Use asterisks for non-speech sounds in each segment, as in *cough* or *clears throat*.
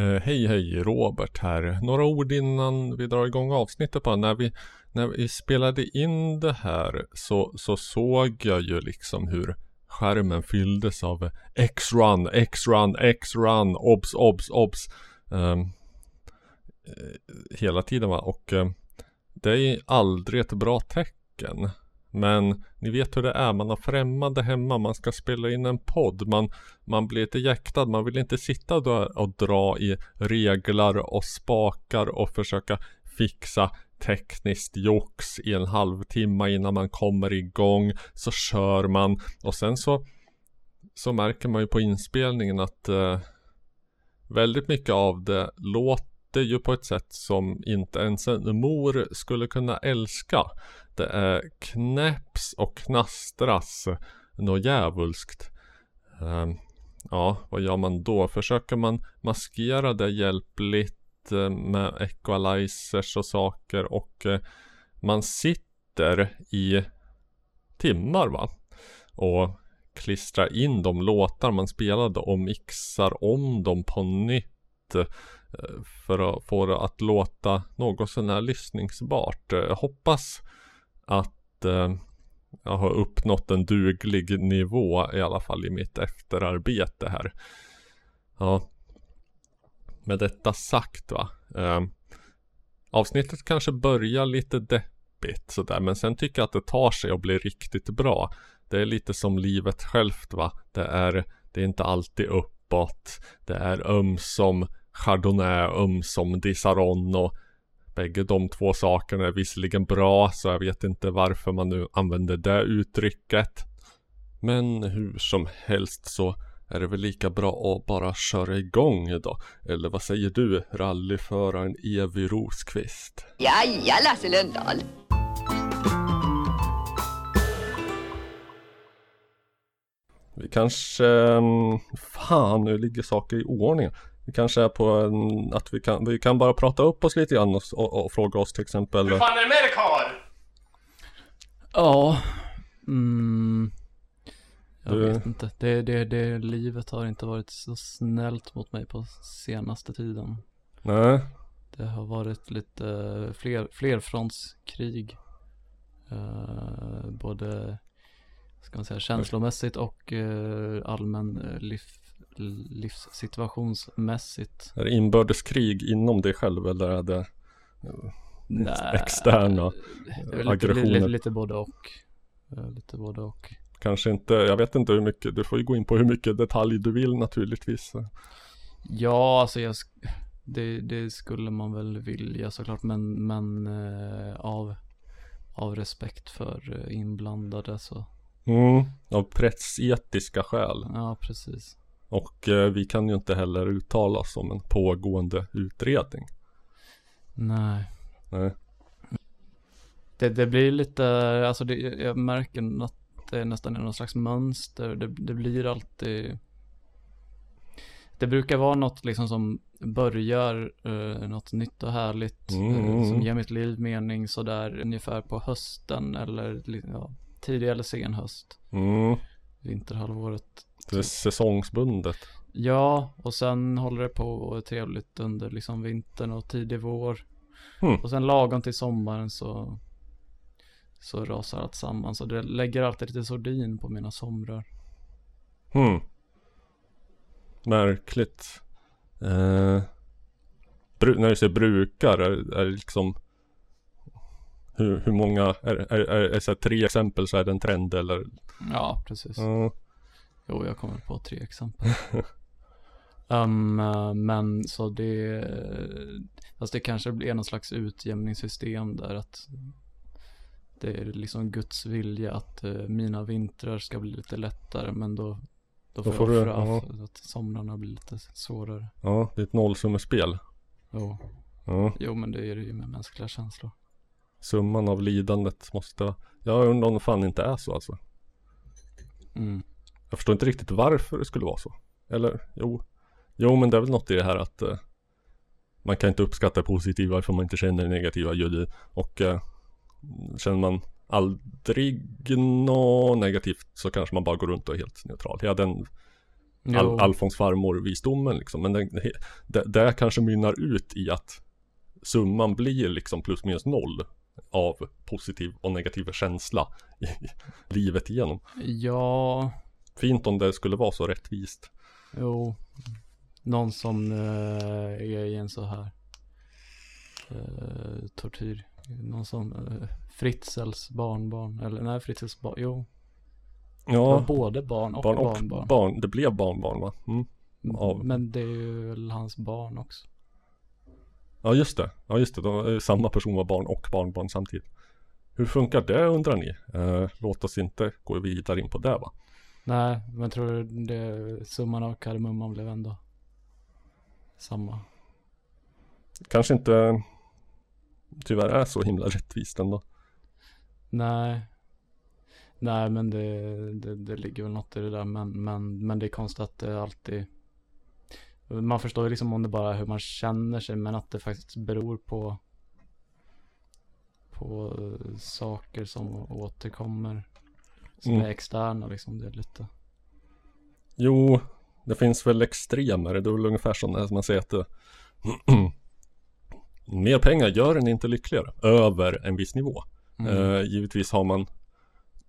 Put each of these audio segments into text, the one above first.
Eh, hej hej Robert här. Några ord innan vi drar igång avsnittet bara. När vi, när vi spelade in det här så, så såg jag ju liksom hur skärmen fylldes av X-run, X-run, X-run, obs, obs, obs. Um, hela tiden va. Och um, det är aldrig ett bra tecken. Men ni vet hur det är, man har främmande hemma, man ska spela in en podd, man, man blir lite jäktad, man vill inte sitta där och dra i reglar och spakar och försöka fixa tekniskt jox i en halvtimme innan man kommer igång. Så kör man och sen så så märker man ju på inspelningen att eh, väldigt mycket av det låter det ju på ett sätt som inte ens en mor skulle kunna älska. Det är knäpps och knastras något djävulskt. Um, ja, vad gör man då? Försöker man maskera det hjälpligt eh, med equalizers och saker och eh, man sitter i timmar va? Och klistrar in de låtar man spelade och mixar om dem på nytt för att få det att låta något sånär lyssningsbart. Jag hoppas att eh, jag har uppnått en duglig nivå i alla fall i mitt efterarbete här. Ja. Med detta sagt va. Eh, avsnittet kanske börjar lite deppigt sådär men sen tycker jag att det tar sig och blir riktigt bra. Det är lite som livet självt va. Det är, det är inte alltid uppåt. Det är ömsom Chardonnay, ömsom Disaron och Bägge de två sakerna är visserligen bra så jag vet inte varför man nu använder det uttrycket. Men hur som helst så är det väl lika bra att bara köra igång då? Eller vad säger du, rallyföraren Evi Rosqvist? Jaja, Lasse Lundahl. Vi kanske... mm, Fan, nu ligger saker i ordning. Vi kanske är på en, att vi kan, vi kan bara prata upp oss lite grann och, och, och fråga oss till exempel Hur fan är det med dig karl? Ja. Mm. Jag Du- vet inte. Det, det, det, livet har inte varit så snällt mot mig på senaste tiden. Nej, Det har varit lite fler, flerfrontskrig. Eh, både, ska man säga, känslomässigt och eh, allmän uh, liv, livssituationsmässigt. är det inbördeskrig inom dig själv eller är det Nej, externa lite, aggressioner? lite, lite både och. Eh, Lite både och. Kanske inte, jag vet inte hur mycket, du får ju gå in på hur mycket detalj du vill naturligtvis. Ja, alltså jag, det, det skulle man väl vilja såklart, men, men eh, av, av respekt för eh, inblandade så, Mm, av pressetiska skäl. ja precis. Och eh, vi kan ju inte heller uttala oss om en pågående utredning. Nej. Nej. Det, det blir lite, alltså det, jag märker att det nästan är någon slags mönster. Det, det blir alltid Det brukar vara något liksom som börjar eh, något nytt och härligt Mm, eh, mm, som mm. ger mitt liv mening sådär ungefär på hösten eller ja, tidig eller sen höst. Mm, Vinterhalvåret. Det är säsongsbundet. Ja, och sen håller det på och är trevligt under liksom vintern och tidig vår. Mm. Och sen lagom till sommaren så så rasar allt samman. Så det lägger alltid lite sordin på mina somrar. Hmm. Märkligt. Eh, när du säger brukar, är, är det liksom hur, hur många, är, är, är, är så tre exempel så är det en trend eller? Ja, precis. Ja. Jo, jag kommer på tre exempel. um, *laughs* men så det, fast det kanske blir någon slags utjämningssystem där att det är liksom Guds vilja att eh, mina vintrar ska bli lite lättare, men då då Då får jag offra ja. att somrarna blir lite svårare. ja, det är ett nollsummespel. Jo, Ja. jo men det är det ju med mänskliga känslor. Summan av lidandet måste, jag undrar om det fan inte är så alltså. Mm. Jag förstår inte riktigt varför det skulle vara så. Eller, jo. Jo, men det är väl något i det här att eh, man kan inte uppskatta det positiva ifall man inte känner det negativa ljud. Och eh, känner man aldrig något negativt så kanske man bara går runt och är helt neutral. Jag hade en. Al Alfons farmor visdomen liksom. Men det, det, det kanske mynnar ut i att summan blir liksom plus minus noll av positiv och negativ känsla i livet igenom. Ja, Fint om det skulle vara så rättvist. jo. Någon som eh, är i en så här eh, tortyr. Någon som eh, Fritzels barnbarn. Eller nej, Fritzels barn. Jo, Ja, både barn och barn och barnbarn. barn. Det blev barnbarn va? Mm. av- Men det är ju hans barn också. Ja just det, ja just det, de, eh, samma person var barn och barnbarn samtidigt. Hur funkar det undrar ni? Eh, låt oss inte gå vidare in på det va? Nej, men tror du det, summan av kardemumman blev ändå samma? Kanske inte tyvärr är så himla rättvist ändå. Nej. Nej, men det, det, det ligger väl något i det där. Men, men, men det är konstigt att det alltid Man förstår ju liksom om det bara är hur man känner sig men att det faktiskt beror på På saker som återkommer Som Mm. är externa liksom. Det är lite Jo, det finns väl extremer. Det är väl ungefär som när man säger att *clears throat* mer pengar gör en inte lyckligare över en viss nivå. mm. Eh, givetvis har man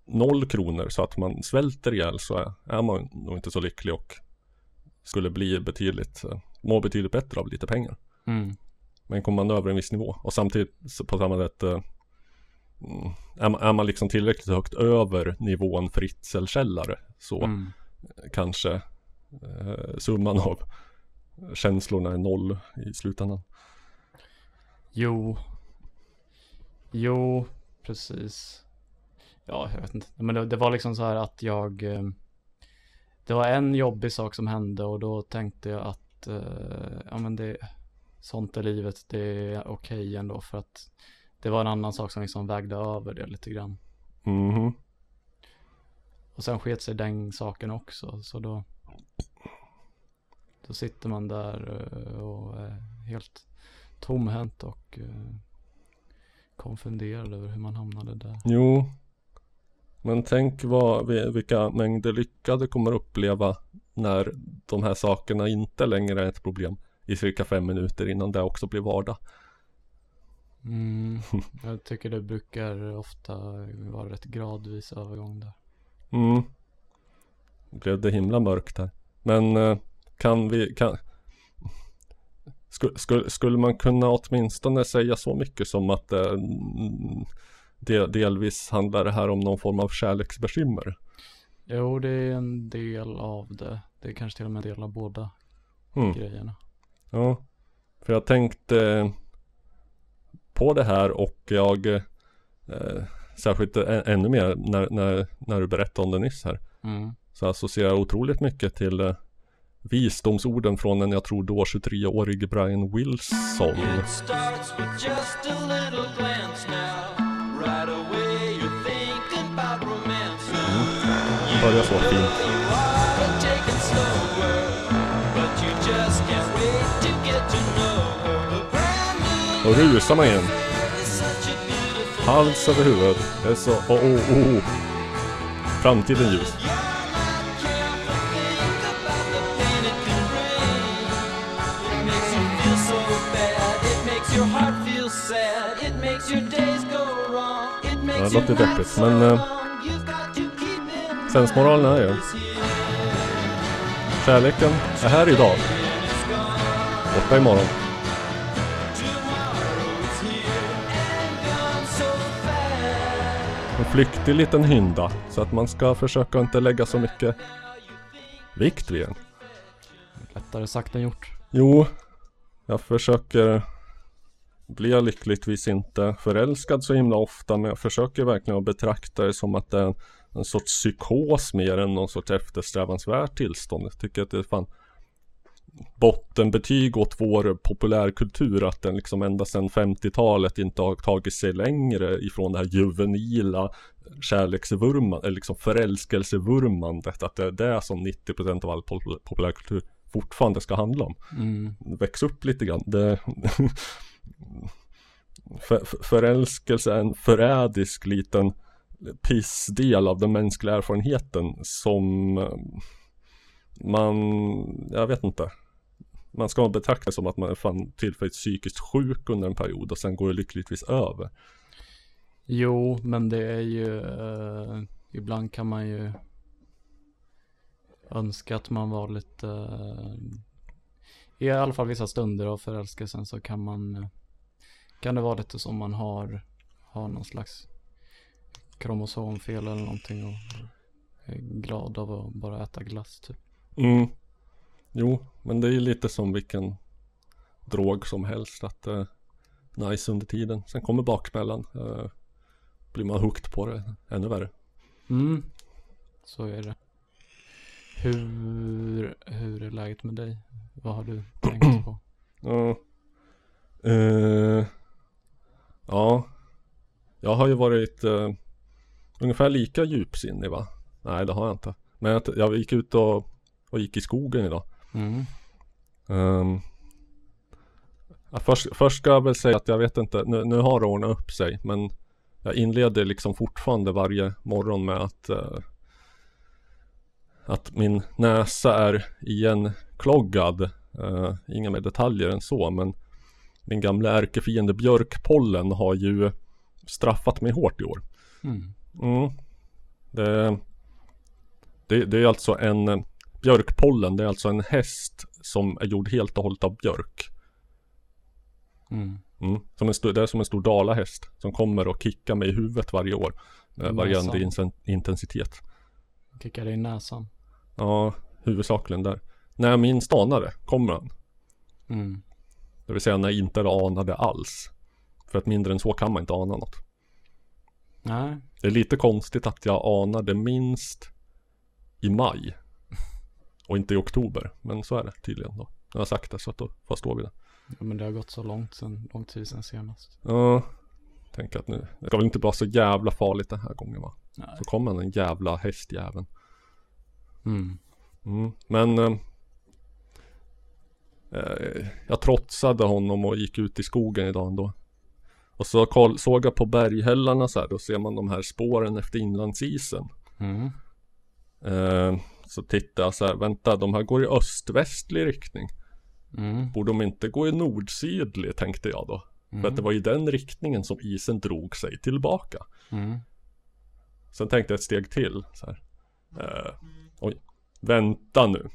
noll kronor så att man svälter ihjäl så är, är man nog inte så lycklig och skulle bli betydligt, eh, må betydligt bättre av lite pengar. Mm. Men kommer man över en viss nivå och samtidigt på samma sätt eh, är, man, är man liksom tillräckligt högt över nivån fritzelkällare så Mm. kanske eh, summan av känslorna är noll i slutändan. Jo. Jo, precis. Ja, jag vet inte. Men det, det var liksom så här att jag eh, Det var en jobbig sak som hände och då tänkte jag att eh, Ja men det Sånt är livet, det är okej ändå för att Det var en annan sak som liksom vägde över det lite grann Mhm. Och sen sket sig den saken också så då Då sitter man där eh, och är helt tomhänt och eh, konfunderad över hur man hamnade där. Jo. Men tänk vad, vi- vilka mängder lycka du kommer uppleva när de här sakerna inte längre är ett problem i cirka fem minuter innan det också blir vardag. Mm, *laughs* jag tycker det brukar ofta vara rätt gradvis övergång där. Mm. Blev det himla mörkt här. Men eh, kan vi, kan skulle, skulle, skulle man kunna åtminstone säga så mycket som att eh, del, delvis handlar det här om någon form av kärleksbekymmer? Jo, det är en del av det. Det är kanske till och med en del av båda Mm. grejerna. Ja, för jag tänkte på det här och jag eh, särskilt ä- ännu mer när, när, när du berättade om det nyss här Mm. så associerar jag otroligt mycket till eh, visdomsorden från en jag tror då 23-årig Brian Wilson. Right now. Börjar så fint. Då rusar man igen. Hals över huvud. Jag sa åh, oh, oh, oh. Framtiden ljus. Ja, det låter deppigt, men... Eh, sensmoralen är ju... Kärleken är här idag. Borta imorgon. Flyktig liten hynda. Så att man ska försöka inte lägga så mycket vikt vid den. Lättare sagt än gjort. Jo, jag försöker blir jag lyckligtvis inte förälskad så himla ofta men jag försöker verkligen att betrakta det som att det är en, en sorts psykos mer än någon sorts eftersträvansvärt tillstånd. Jag tycker att det är fan bottenbetyg åt vår populärkultur att den liksom ända sedan 50-talet inte har tagit sig längre ifrån det här juvenila kärleksvurman, eller liksom förälskelsevurmandet. Att det är det som 90% av all pop- populärkultur fortfarande ska handla om Mm. väx upp lite grann. Det, *laughs* för, för, förälskelse är en förrädisk liten pissdel av den mänskliga erfarenheten som eh, man, jag vet inte. Man ska betrakta det som att man är fan tillfälligt psykiskt sjuk under en period och sen går det lyckligtvis över. Jo, men det är ju, eh, ibland kan man ju önska att man var lite, eh, i alla fall vissa stunder av förälskelsen så kan man, eh, kan det vara lite som man har, har någon slags kromosomfel eller någonting och är glad av att bara äta glass typ. Mm. Jo, men det är ju lite som vilken drog som helst att det är nice under tiden. Sen kommer baksmällan. Eh, blir man hooked på det ännu värre. Mm, så är det. Hur, hur är läget med dig? Vad har du tänkt på? *clears throat* Ja. Eh, ja. Jag har ju varit eh, ungefär lika djupsinnig va? Nej det har jag inte. Men jag, jag gick ut och, och gick i skogen idag. Mm. Ehm, ja, först, först ska jag väl säga att jag vet inte, nu, nu har det ordnat upp sig men jag inleder liksom fortfarande varje morgon med att eh, att min näsa är igenkloggad. Uh, inga mer detaljer än så men min gamla ärkefiende björkpollen har ju straffat mig hårt i år. Mm. Mm. Det, det, det är alltså en björkpollen, det är alltså en häst som är gjord helt och hållet av björk. Mm. Mm. Som en stor, det är som en stor dalahäst som kommer och kickar mig i huvudet varje år. Med Näsan. varierande intensitet. Kickar dig i näsan. Ja, huvudsakligen där. När jag minst anade kommer han. Mm. Det vill säga när jag inte anade alls. För att mindre än så kan man inte ana något. Nej, Det är lite konstigt att jag anade minst i maj. Och inte i oktober. Men så är det tydligen då. Jag har sagt det så att då förstår vi det. ja, men det har gått så långt sen, lång tid sen senast. Ja. Tänker att nu, det ska väl inte vara så jävla farligt den här gången va? Nej. Så kommer den jävla hästjäveln. Mm. Mm. Men eh, eh, jag trotsade honom och gick ut i skogen idag ändå. Och så koll, såg jag på berghällarna så här, då ser man de här spåren efter inlandsisen. Mm. Eh, så tittade jag så här, vänta de här går i öst-västlig riktning. Mm. Borde de inte gå i nord-sydlig tänkte jag då. För att det var i den riktningen som isen drog sig tillbaka. Mm. Sen tänkte jag ett steg till så här. Eh, oj, vänta nu.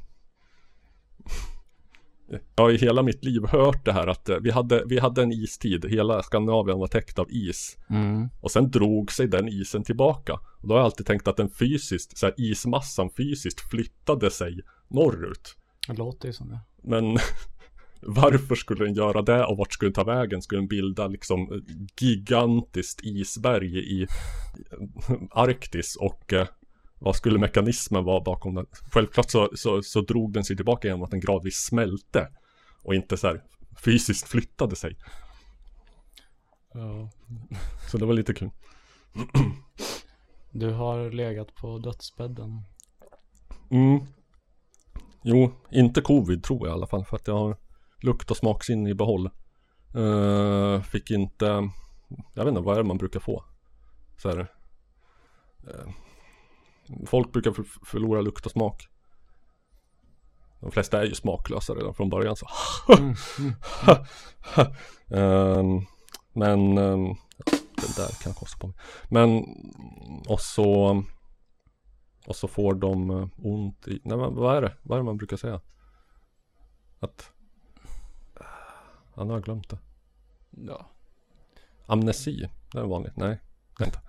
Jag har i hela mitt liv hört det här att eh, vi hade, vi hade en istid, hela Skandinavien var täckt av is. Mm. Och sen drog sig den isen tillbaka. Och då har jag alltid tänkt att den fysiskt, så här, ismassan fysiskt flyttade sig norrut. Det låter ju som det. Men *laughs* varför skulle den göra det och vart skulle den ta vägen? Skulle den bilda liksom ett gigantiskt isberg i Arktis och eh, vad skulle mekanismen vara bakom den? Självklart så, så, så drog den sig tillbaka genom att den gradvis smälte och inte så här fysiskt flyttade sig. Ja. Så det var lite kul. Du har legat på dödsbädden. Mm. Jo, inte covid tror jag i alla fall för att jag har lukt och smaksinne i behåll. Eh, fick inte, jag vet inte vad är det man brukar få? Så här, eh, folk brukar för, förlora lukt och smak. De flesta är ju smaklösa redan från början så. Mm. Mm. Ehm, men ehm, ja, det där kan jag kosta på mig. Men och så och så får de eh, ont i, nej men vad är det? Vad är det man brukar säga? Att Ja, nu har jag glömt det. Ja. Amnesi, det är vanligt. Nej, inte.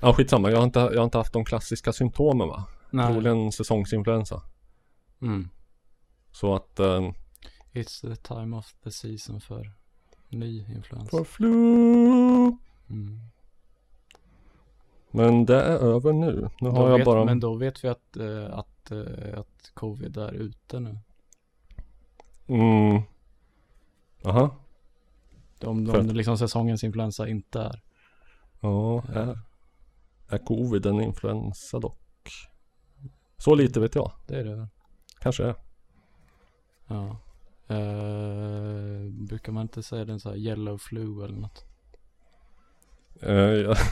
Ja, skitsamma. Jag har inte, jag har inte haft de klassiska symptomen va? Nej. Troligen säsongsinfluensa. Mm. Så att eh, It's the time of the season för ny influensa. For flu Mm. Men det är över nu. Nu har Då jag vet, bara Men då vet vi att, eh, att, eh, att covid är ute nu. Mm Aha Om, För om liksom säsongens influensa inte är. Ja, är, är covid en influensa dock? Så lite vet jag. Det är det väl? Kanske är. Ja. Eh, brukar man inte säga den så här yellow flu eller något? Eh, jag, *laughs*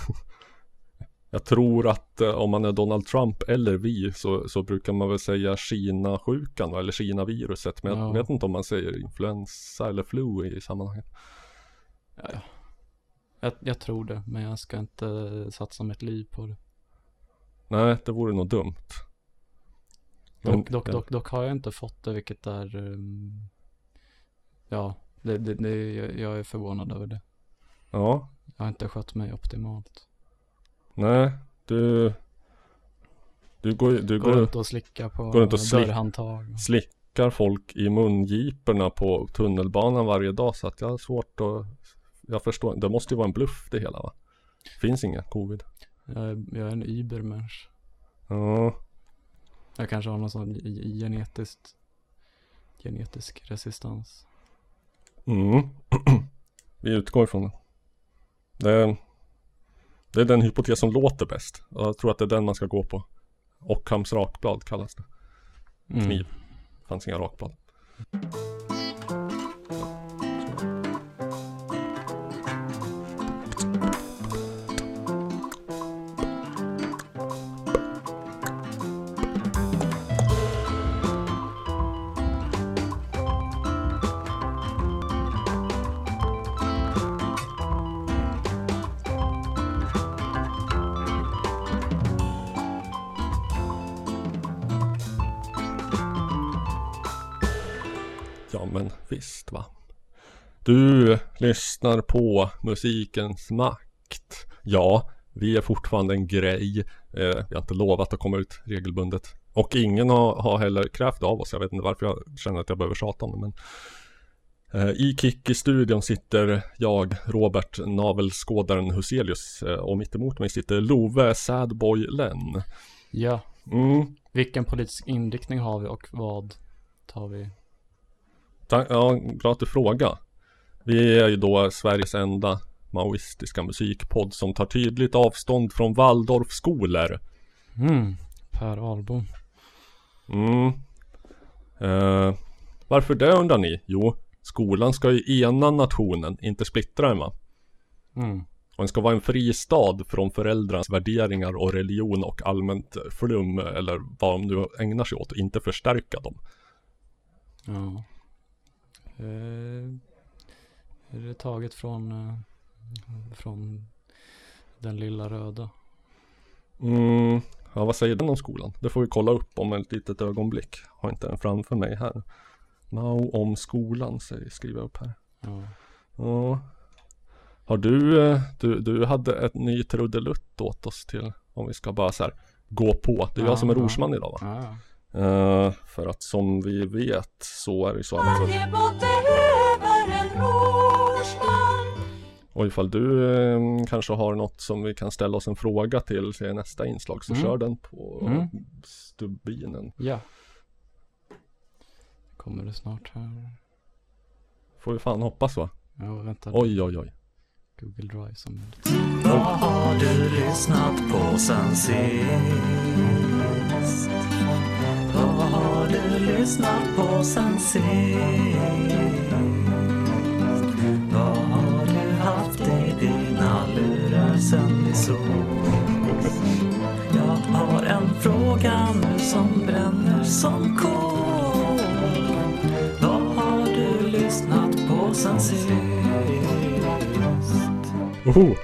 Jag tror att eh, om man är Donald Trump eller vi så, så brukar man väl säga Kina-sjukan eller Kina-viruset. Men jag Ja. vet inte om man säger influensa eller flu i sammanhanget. Ja. Jag, jag tror det, men jag ska inte satsa mitt liv på det. Nej, det vore nog dumt. Men- Dock, dock, dock, dock har jag inte fått det, vilket är... ehm, ja, det, det, det, jag- jag är förvånad över det. Ja, Jag har inte skött mig optimalt. nej, du... Du går, du Går går, runt och slickar på går runt och slick- dörrhandtag. slickar folk i mungiporna på tunnelbanan varje dag så att jag har svårt att... Jag förstår, det måste ju vara en bluff det hela va? Finns inga covid. Jag är, jag är en übermensch. Ja, Jag kanske har någon sån ge- genetiskt genetisk resistans. mm. *clears throat* Vi utgår ifrån det. det. är- Det är den hypotes som låter bäst. Jag tror att det är den man ska gå på. Ockhams rakblad kallas det. Mm. Kniv. Fanns inga rakblad. Du lyssnar på musikens makt. Ja, vi är fortfarande en grej. Eh, vi har inte lovat att komma ut regelbundet. Och ingen har, har heller krävt av oss. Jag vet inte varför jag känner att jag behöver tjata om det. Men eh, I Kicki-studion sitter jag, Robert Navelskådaren Huselius. Eh, och mitt emot mig sitter Love Sadboy Len. Ja, Mm. vilken politisk inriktning har vi och vad tar vi? Ta- Ja, bra att du frågar. Vi är ju då Sveriges enda maoistiska musikpodd som tar tydligt avstånd från Waldorfskolor. Mm, Per Ahlbom. Mm. Eh, varför det undrar ni? Jo, skolan ska ju ena nationen, inte splittra den va? Mm. Och den ska vara en fristad från föräldrarnas värderingar och religion och allmänt flum eller vad de nu ägnar sig åt och inte förstärka dem. Ja. Eh, är det taget från, eh, från den lilla röda? Mm, ja vad säger den om skolan? Det får vi kolla upp om ett litet ögonblick. Har inte den framför mig här. Mao om skolan säger, skriver jag upp här. Ja. Ja. Har du, eh, du, du hade ett ny trudelutt åt oss till, om vi ska bara så här gå på. Det är Ja, jag som är ja. rorsman idag va? Ja. Eh, för att som vi vet så är det så att Och ifall du eh, kanske har något som vi kan ställa oss en fråga till i nästa inslag så Mm. kör den på Mm. stubinen. ja. Kommer det snart här? Får vi fan hoppas va? Ja, vänta. Oj oj oj. Google Drive som Vad har du lyssnat på sen sist? Vad har du lyssnat på sen sist? Som kol. Vad har du lyssnat på sen sist? Oho!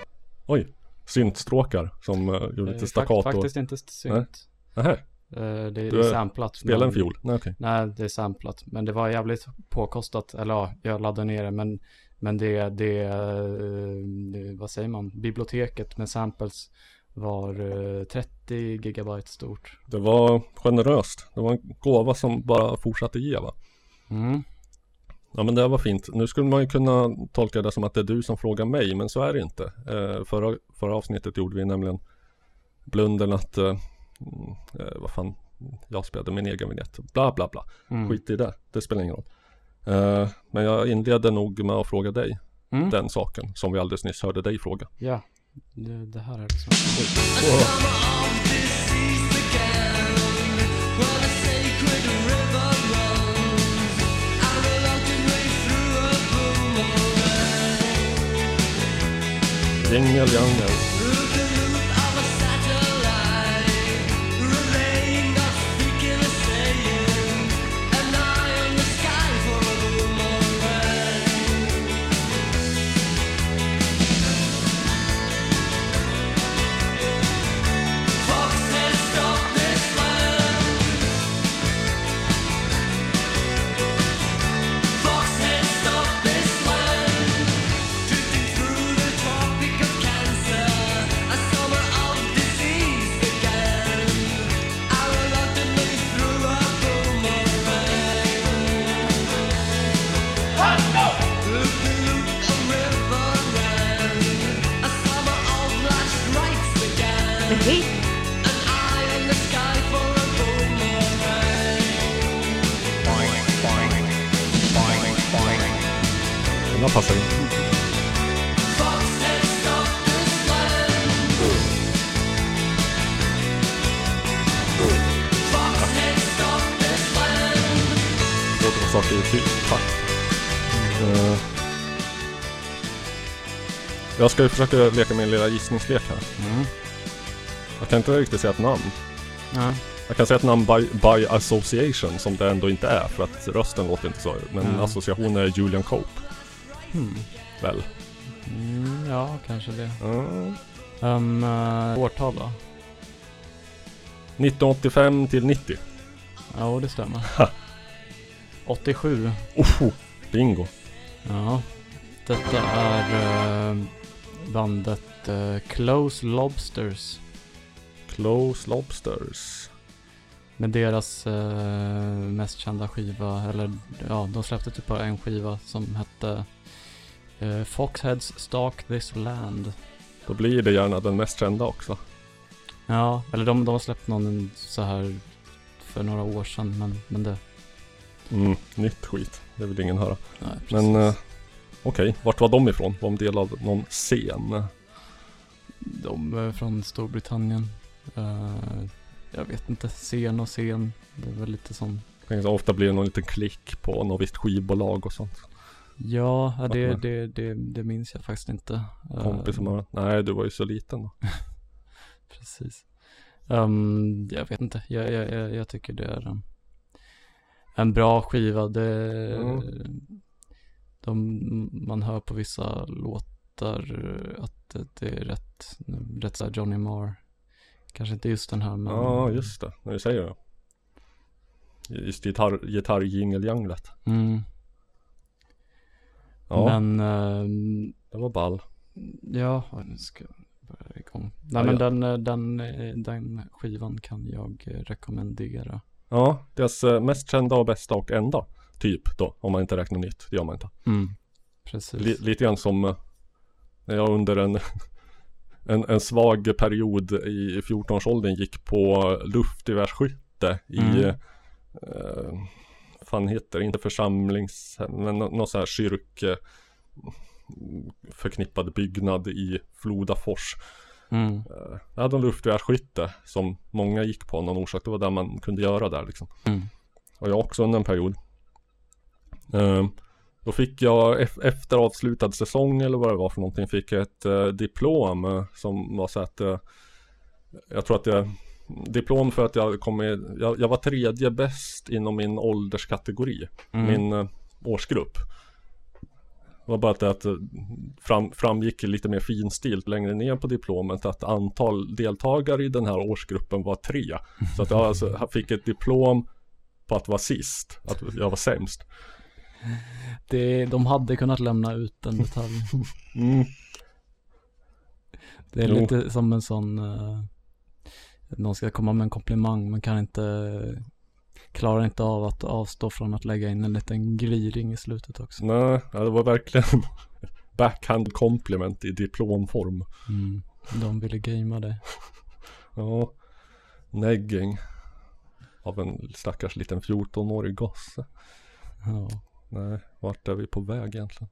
Oj! Syntstråkar som uh, gjorde Eh, lite fakt- staccato. Faktiskt inte synt. Nähä, Eh, det, det Du är är- samplat. spela en fiol? Nej okej. Nej, det är samplat. Men det var jävligt påkostat. Eller ja, jag laddade ner det. Men, men det, det, eh, det, vad säger man? Biblioteket med samples var eh, 30 gigabyte stort. Det var generöst. Det var en gåva som bara fortsatte ge va? Mm. Ja men det var fint. Nu skulle man ju kunna tolka det som att det är du som frågar mig men så är det inte. Eh, förra, förra avsnittet gjorde vi nämligen blunden att eh, mm, eh, vad fan jag spelade min egen vignett. Bla bla bla. Mm. Skit i det. Det spelar ingen roll. Eh, men jag inleder nog med att fråga dig Mm. den saken som vi alldeles nyss hörde dig fråga. Ja, det, det här är liksom. Jingle jangel. Här passar in. Låter som saker i takt. Eh, Jag ska ju försöka leka min lilla gissningslek här. Mm. Jag kan inte riktigt säga ett namn. Ja. Jag kan säga ett namn by, by association som det ändå inte är för att rösten låter inte så. Men Mm. association är Julian Cope. Hmm. Väl? Mm, ja, kanske det. Mm. Um, uh, årtal då? 1985 till 90. Ja, det stämmer. 87. Oh, bingo. Ja. Detta är eh, bandet eh, Close Lobsters. Close Lobsters. Med deras eh, mest kända skiva, eller ja, de släppte typ bara en skiva som hette eh, Foxheads Stalk This Land. Då blir det gärna den mest kända också. Ja, eller de, de har släppt någon så här för några år sedan, men, men det... Mm, nytt skit. Det vill ingen höra. Nej, Men precis. eh, okej, vart var de ifrån? Var de del av någon scen? De är från Storbritannien. Eh, jag vet inte, scen och scen. Det är väl lite som... Tänk så ofta blir det någon liten klick på något visst skivbolag och sånt. Ja, det, det, det, det minns jag faktiskt inte. Eh, Kompis som har... Nej, du var ju så liten då. *laughs* Precis. Ehm, jag vet inte, jag, jag, jag, jag tycker det är en, en bra skiva. Det, Mm. de, man hör på vissa låtar att det, är rätt, rätt så Johnny Marr. Kanske inte just den här men. Ja, just det. När du säger det. Just gitarr, gitarrjingeljanglet. Mm. Ja, Men ehm, det var ball. ja, nu ska jag börja igång. Nej Ja, men ja. Den, eh, den, eh, den skivan kan jag eh, rekommendera. Ja, deras eh, mest kända och bästa och enda. Typ då, om man inte räknar nytt. Det gör man inte. Mm. Precis. Li, lite grann som eh, när jag under en, *laughs* en, en svag period i 14-årsåldern gick på luftgevärsskytte i Mm. eh, fan heter det, inte församlings, men nå- någon sån här kyrk eh, förknippad byggnad i Flodafors. Mm. Eh, Jag hade en luftgevärsskytte som många gick på av någon orsak. Det var det man kunde göra där liksom. Mm. Och jag också under en period. Eh, Då fick jag ef- efter avslutad säsong eller vad det var för någonting fick jag ett eh, diplom som var så att Jag tror att jag Diplom för att jag kom med, jag, jag var tredje bäst inom min ålderskategori. Mm. Min eh, årsgrupp. Det var bara att det att, eh, fram, framgick lite mer finstilt längre ner på diplomet att antal deltagare i den här årsgruppen var tre. *laughs* Så att jag alltså fick ett diplom på att vara sist, att jag var sämst. Det, de hade kunnat lämna ut den detaljen. Mm. Det är Jo. lite som en sån, uh, någon ska komma med en komplimang men kan inte, klarar inte av att avstå från att lägga in en liten gliring i slutet också. Nej, ja, det var verkligen *laughs* backhand compliment i diplomform. Mm. De ville gamea det. Ja, negging av en stackars liten 14-årig gosse. Ja. Nej, vart är vi på väg egentligen?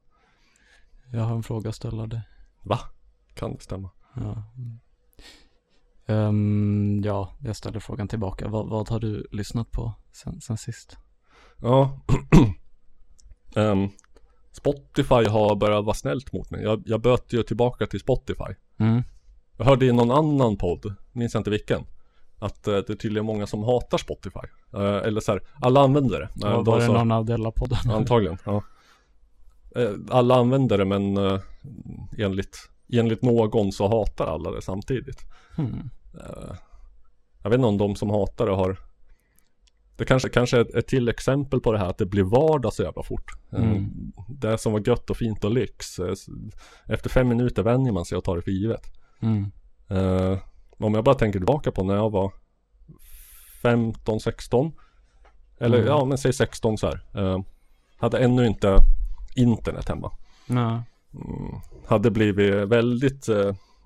Jag har en fråga att ställa dig. Va? Kan det stämma? Ja. Ehm, ja, jag ställer frågan tillbaka. Vad, vad har du lyssnat på sen, sen sist? Ja. *clears throat* Ehm, Spotify har börjat vara snällt mot mig. Jag, jag böt ju tillbaka till Spotify. Mm. Jag hörde i någon annan podd, minns jag inte vilken. Att eh, det är tydligen många som hatar Spotify. Eh, eller så här, alla använder det. Ja, Eh, var de det någon av Della-podden? *laughs* Antagligen, ja. Eh, Alla använder det men eh, enligt, enligt någon så hatar alla det samtidigt. Hmm. Eh, Jag vet inte om de som hatar det har Det kanske, kanske är ett, till exempel på det här att det blir vardag så jävla fort. Eh, Mm. Det som var gött och fint och lyx. eh, Efter fem minuter vänjer man sig och tar det för givet. Mm. Om jag bara tänker tillbaka på när jag var 15, 16 Eller Mm. ja men säg 16 så här. Hade ännu inte internet hemma. Mm, hade blivit väldigt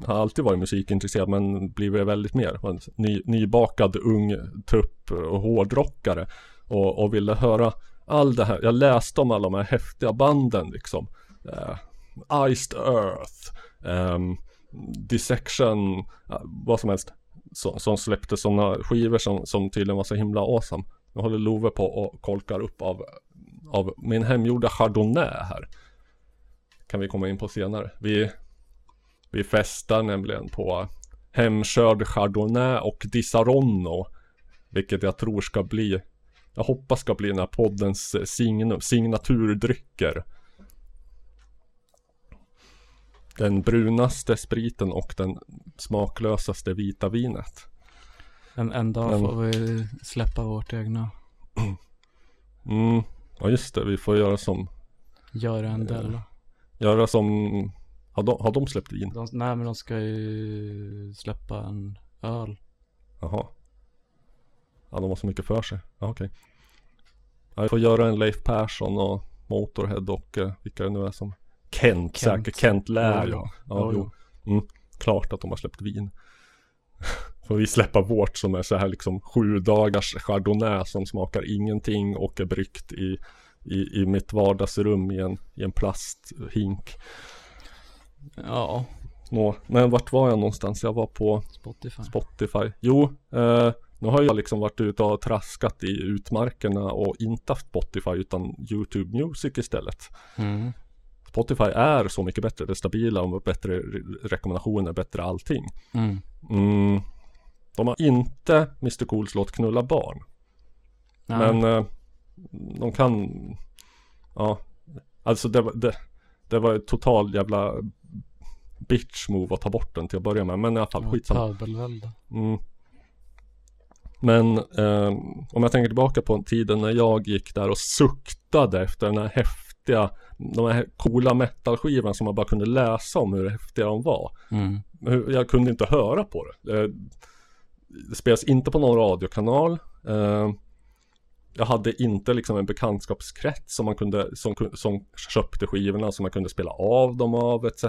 har alltid varit musikintresserad men blivit väldigt mer. Ny, nybakad ung tupp och hårdrockare. Och, och ville höra all det här. Jag läste om alla de här häftiga banden liksom. Eh, Iced Earth. ehm, Dissection. vad som helst. Som, som släppte sådana skivor som, som tydligen var så himla awesome. Nu håller Love på och kolkar upp av, av min hemgjorda Chardonnay här. Kan vi komma in på senare. Vi, vi festar nämligen på hemkörd Chardonnay och Disaronno. Vilket jag tror ska bli, jag hoppas ska bli den här poddens signum, signaturdrycker. Den brunaste spriten och den smaklösaste vita vinet. En, en dag Men- får vi släppa vårt egna. *clears throat* Mm, ja just det, vi får göra som, Göra en del. göra som, har de, har de släppt vin? De, nej men de ska ju släppa en öl. Jaha. Ja, de har så mycket för sig. Ja, okej. Ja, vi får göra en Leif Persson och Motorhead och eh, vilka det nu är som Kent, Kent. säkert. Kent lär Ja, ja. ja. Ja, jo. Mm, klart att de har släppt vin. *laughs* Får vi släppa vårt som är så här liksom sju dagars chardonnay som smakar ingenting och är bryggt i, i, i mitt vardagsrum i en, i en plasthink. Ja, Nå, men vart var jag någonstans? Jag var på Spotify. Spotify. Jo, eh, nu har jag liksom varit ute och traskat i utmarkerna och inte haft Spotify utan YouTube Music istället. Mm. Spotify är så mycket bättre, det är stabila och bättre re- rekommendationer, bättre allting. Mm. Mm. De har inte Mr Cools låt Knulla barn. Nej. Men eh, de kan, ja, alltså det, var- det, det var total jävla bitch move att ta bort den till att börja med. Men i alla fall skitsamma. Mm. Men eh, om jag tänker tillbaka på tiden när jag gick där och suktade efter den här häftiga, de här coola metalskivorna som man bara kunde läsa om hur häftiga de var. Mm. Jag kunde inte höra på det. Eh, Det spelas inte på någon radiokanal. Eh, Jag hade inte liksom en bekantskapskrets som man kunde, som, som köpte skivorna som man kunde spela av dem av etc.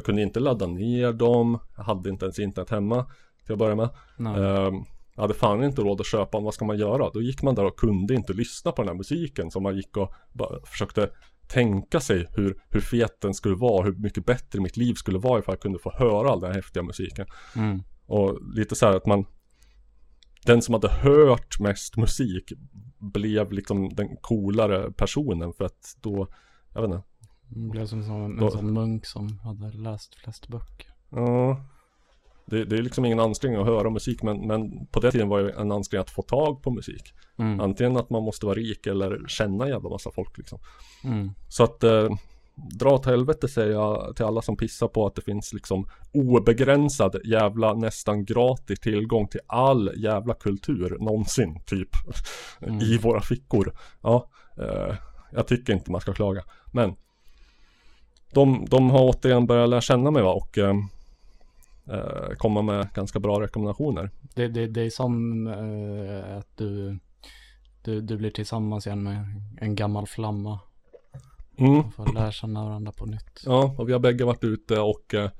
Jag kunde inte ladda ner dem. Jag hade inte ens internet hemma till att börja med. Eh, Jag hade fan inte råd att köpa dem. Vad ska man göra? Då gick man där och kunde inte lyssna på den här musiken. Så man gick och försökte tänka sig hur, hur fet den skulle vara. Hur mycket bättre mitt liv skulle vara ifall jag kunde få höra all den här häftiga musiken. Mm. Och lite så här att man Den som hade hört mest musik Blev liksom den coolare personen för att då Jag vet inte Det blev som, en, en sån munk som hade läst flest böcker. Ja det, det är liksom ingen ansträngning att höra musik men, men på den tiden var det en ansträngning att få tag på musik Mm. Antingen att man måste vara rik eller känna en jävla massa folk liksom Mm. Så att eh, Dra åt helvete säger jag till alla som pissar på att det finns liksom obegränsad jävla nästan gratis tillgång till all jävla kultur någonsin typ i våra fickor. Ja, eh, jag tycker inte man ska klaga. Men de, de har återigen börjat lära känna mig va och eh, eh, komma med ganska bra rekommendationer. Det, det, det är som eh, att du, du, du blir tillsammans igen med en gammal flamma. Mm. Och får lära känna varandra på nytt. Ja, och vi har bägge varit ute och eh,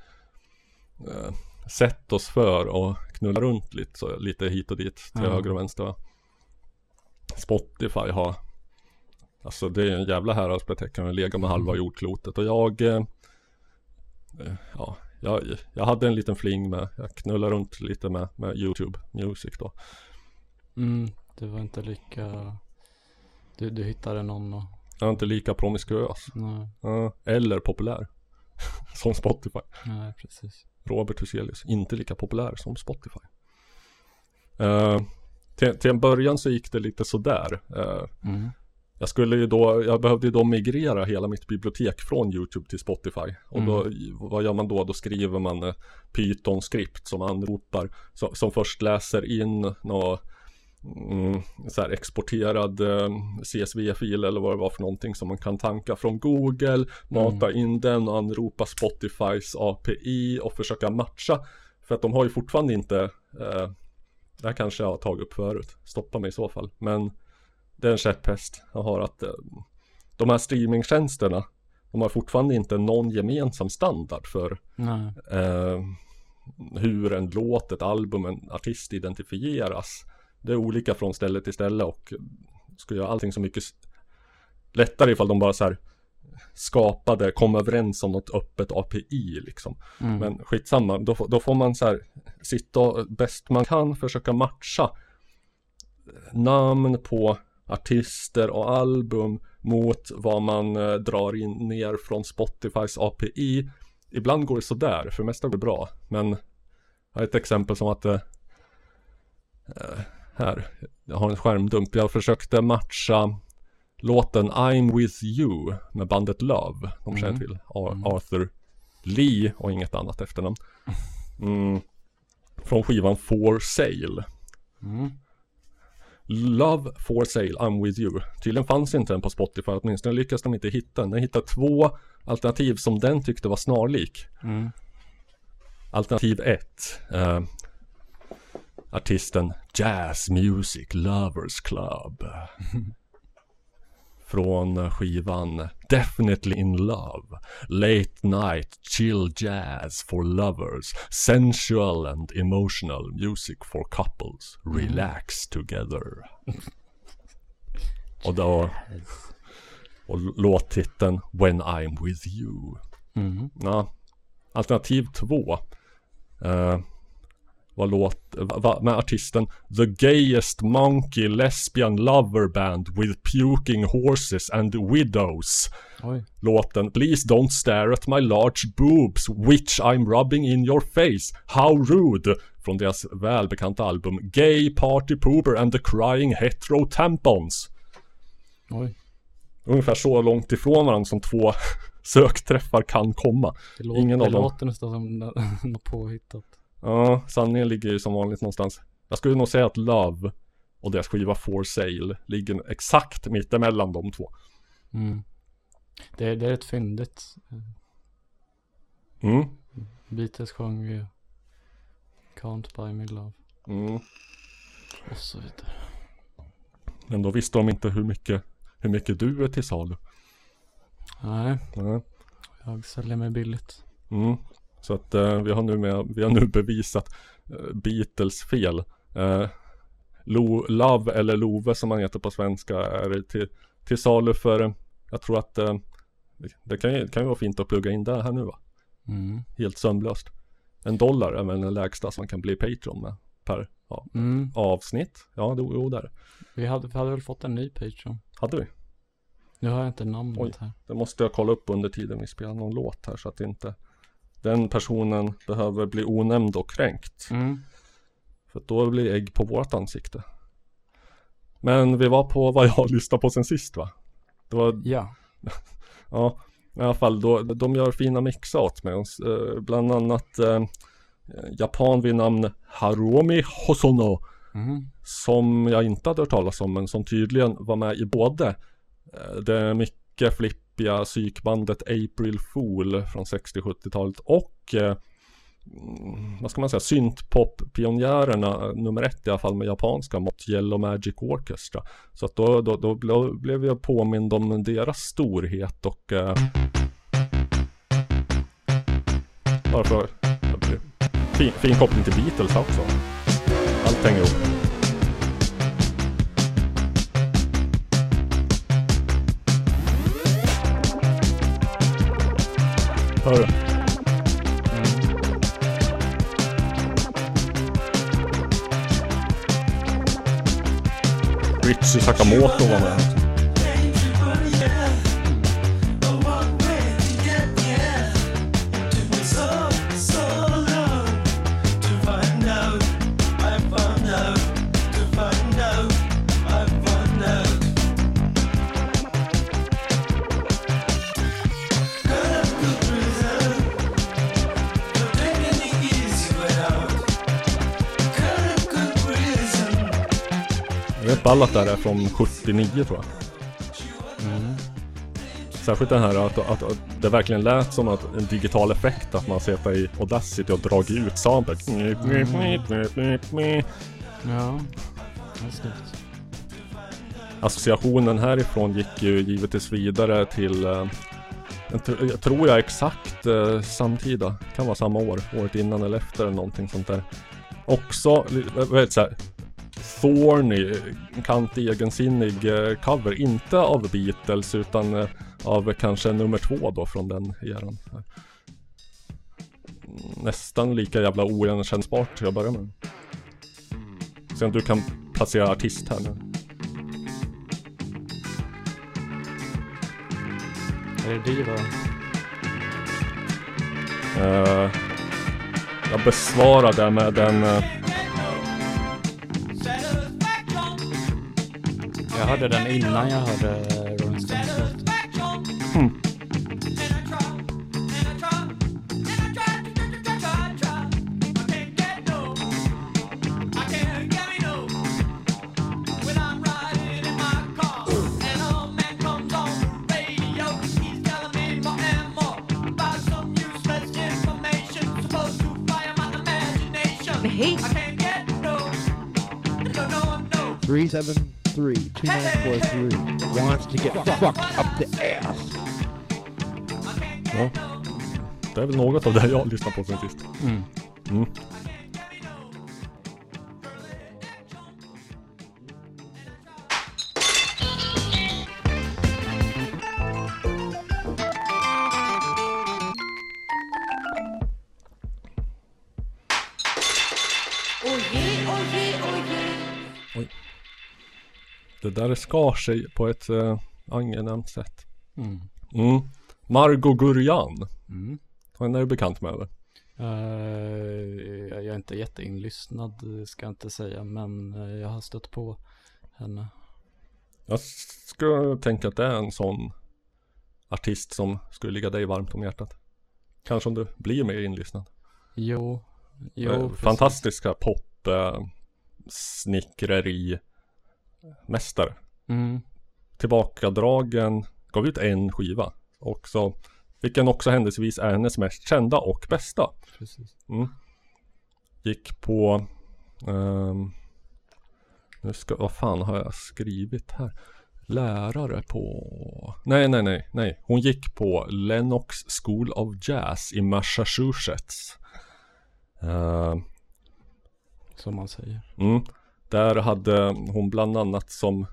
eh, sett oss för och knulla runt lite, så, lite hit och dit till Ja. höger och vänster. va. Spotify har Alltså det är en jävla häradsbeteckning att lega med halva jordklotet och jag eh, eh, Ja, jag, jag hade en liten fling med, jag knullade runt lite med, med YouTube Music då. Mm, det var inte lika, du, du hittade någon och, Jag är inte lika promiskuös. nej, eller populär. *laughs* som Spotify. nej precis. Robert Huselius, inte lika populär som Spotify. Eh, till, till en början så gick det lite sådär. Eh, Mm. Jag skulle ju då, jag behövde ju då migrera hela mitt bibliotek från YouTube till Spotify. Och då, vad gör man då? Då skriver man eh, Python-skript som anropar, som, som först läser in nå Mm, så här exporterad eh, CSV-fil eller vad det var för någonting som man kan tanka från Google, mata in den och anropa Spotifys API och försöka matcha. För att de har ju fortfarande inte, eh, det här kanske jag har tagit upp förut, stoppa mig i så fall. Men det är en käpphäst jag har att eh, de här streamingtjänsterna de har fortfarande inte någon gemensam standard för eh, hur en låt, ett album, en artist identifieras. Det är olika från ställe till ställe och skulle göra allting så mycket lättare ifall de bara så här skapade, kom överens om något öppet API liksom. Mm. Men skitsamma, då, då får man så här sitta och bäst man kan försöka matcha namn på artister och album mot vad man eh, drar in ner från Spotifys API. Ibland går det sådär, för det mesta går det bra. Men jag har ett exempel som att eh, eh, här, jag har en skärmdump. Jag försökte matcha låten I'm with you med bandet Love. De känner Mm. till Ar- Mm. Arthur Lee och inget annat efternamn. Mm. Från skivan For Sale. Mm. Love for sale, I'm with you. Tydligen fanns inte den på Spotify, åtminstone lyckades de inte hitta den. Den hittade två alternativ som den tyckte var snarlik. Mm. Alternativ 1. Eh, artisten Jazz Music Lovers Club. *laughs* Från skivan Definitely in Love. Late Night Chill Jazz for Lovers. Sensual and Emotional Music for Couples. Relax Together. *laughs* Och då och låttiteln When I'm With You. Mm. Ja. Alternativ två. Eh, var låt, va, va, med artisten The Gayest Monkey Lesbian Lover Band with Puking Horses and Widows. Oj. Låten Please don't stare at my large boobs which I'm rubbing in your face. How rude! Från deras välbekanta album Gay Party Pooper and the Crying Hetero Tampons. Oj. Ungefär så långt ifrån varandra som två *laughs* sökträffar kan komma. Det, låter, Ingen det av dem. låter nästan som nå- *laughs* något påhittat. Ja, sanningen ligger ju som vanligt någonstans. Jag skulle nog säga att Love och deras skiva For Sale ligger exakt mittemellan de två. Mm. Det, det är rätt fyndigt. Mm. Beatles sjöng ju Can't buy me love. Mm. Och så vidare. Men då visste de inte hur mycket, hur mycket du är till salu. Nej, Ja. jag säljer mig billigt. Mm. Så att eh, vi, har nu med, vi har nu bevisat eh, Beatles fel. Eh, Lo, Love eller Love som man heter på svenska är till, till salu för, eh, jag tror att eh, det- det kan ju, kan ju vara fint att plugga in det här nu va. Mm. Helt sömlöst. En dollar är väl den lägsta som man kan bli Patreon med per ja, Mm. avsnitt. Ja, jo, jo där. Vi hade, vi hade väl fått en ny Patreon. Hade vi. Nu har jag inte namnet Oj. här. Det måste jag kolla upp under tiden vi spelar någon låt här så att inte den personen behöver bli onämnd och kränkt. Mm. För då blir ägg på vårt ansikte. Men vi var på vad jag *laughs* lyssnade på sen sist va? Det var, Ja. *laughs* ja, i alla fall då, de gör fina mixar åt mig. Eh, bland annat eh, japan vid namn Haromi Hosono. Mm. Som jag inte hade hört talas om men som tydligen var med i både eh, det mycket hippiga psykbandet April Fool från 60-70-talet och eh, mm, vad ska man säga, syntpop-pionjärerna eh, nummer ett i alla fall med japanska mått, Yellow Magic Orchestra. Så att då, då, då blev jag påmind om deras storhet och eh, varför? fin, fin koppling till Beatles också. Allt hänger ihop. Hörru. du? Sakamoto var med också. Jag vet ball att det här är från 79 tror jag. Mm. Särskilt den här att, att, att det verkligen lät som att en digital effekt att man suttit i Audacity och dragit ut samplet. Ja, det är snyggt. Associationen härifrån gick ju givetvis vidare till eh, Jag, tr- jag tror jag exakt eh, samtida. Kan vara samma år. Året innan eller efter eller någonting sånt där. Också, li- vad heter så här, Thorny, kant egensinnig eh, cover. Inte av Beatles utan eh, av kanske nummer två då från den eran. Nästan lika jävla oigenkännbart till att börja med. Se om du kan placera artist här nu. Är det Diva? Eh, jag besvarar det med en... eh, Jag hörde den innan jag hörde Rolling Stones låt. Men hej! Three seven three two nine four three wants to get fucked up the ass. Ja. Det är väl något av det jag lyssnar på sen sist. Mm. Det där skar sig på ett uh, angenämt sätt. Mm. Mm. Margot Gurjan. Mm. Henne är du bekant med eller? Eh, jag är inte jätteinlyssnad ska jag inte säga men eh, jag har stött på henne. Jag skulle tänka att det är en sån artist som skulle ligga dig varmt om hjärtat. Kanske om du blir mer inlyssnad. Jo, jo Eh. Fantastiska pop eh, snickreri mästare. Mm. Tillbakadragen, gav ut en skiva. Också, vilken också händelsevis är hennes mest kända och bästa. Mm. Gick på ehm, Nu ska, vad fan har jag skrivit här? Lärare på Nej nej nej nej Hon gick på Lennox School of Jazz i Massachusetts Ehm, Som man säger. Mm. Där hade hon bland annat som,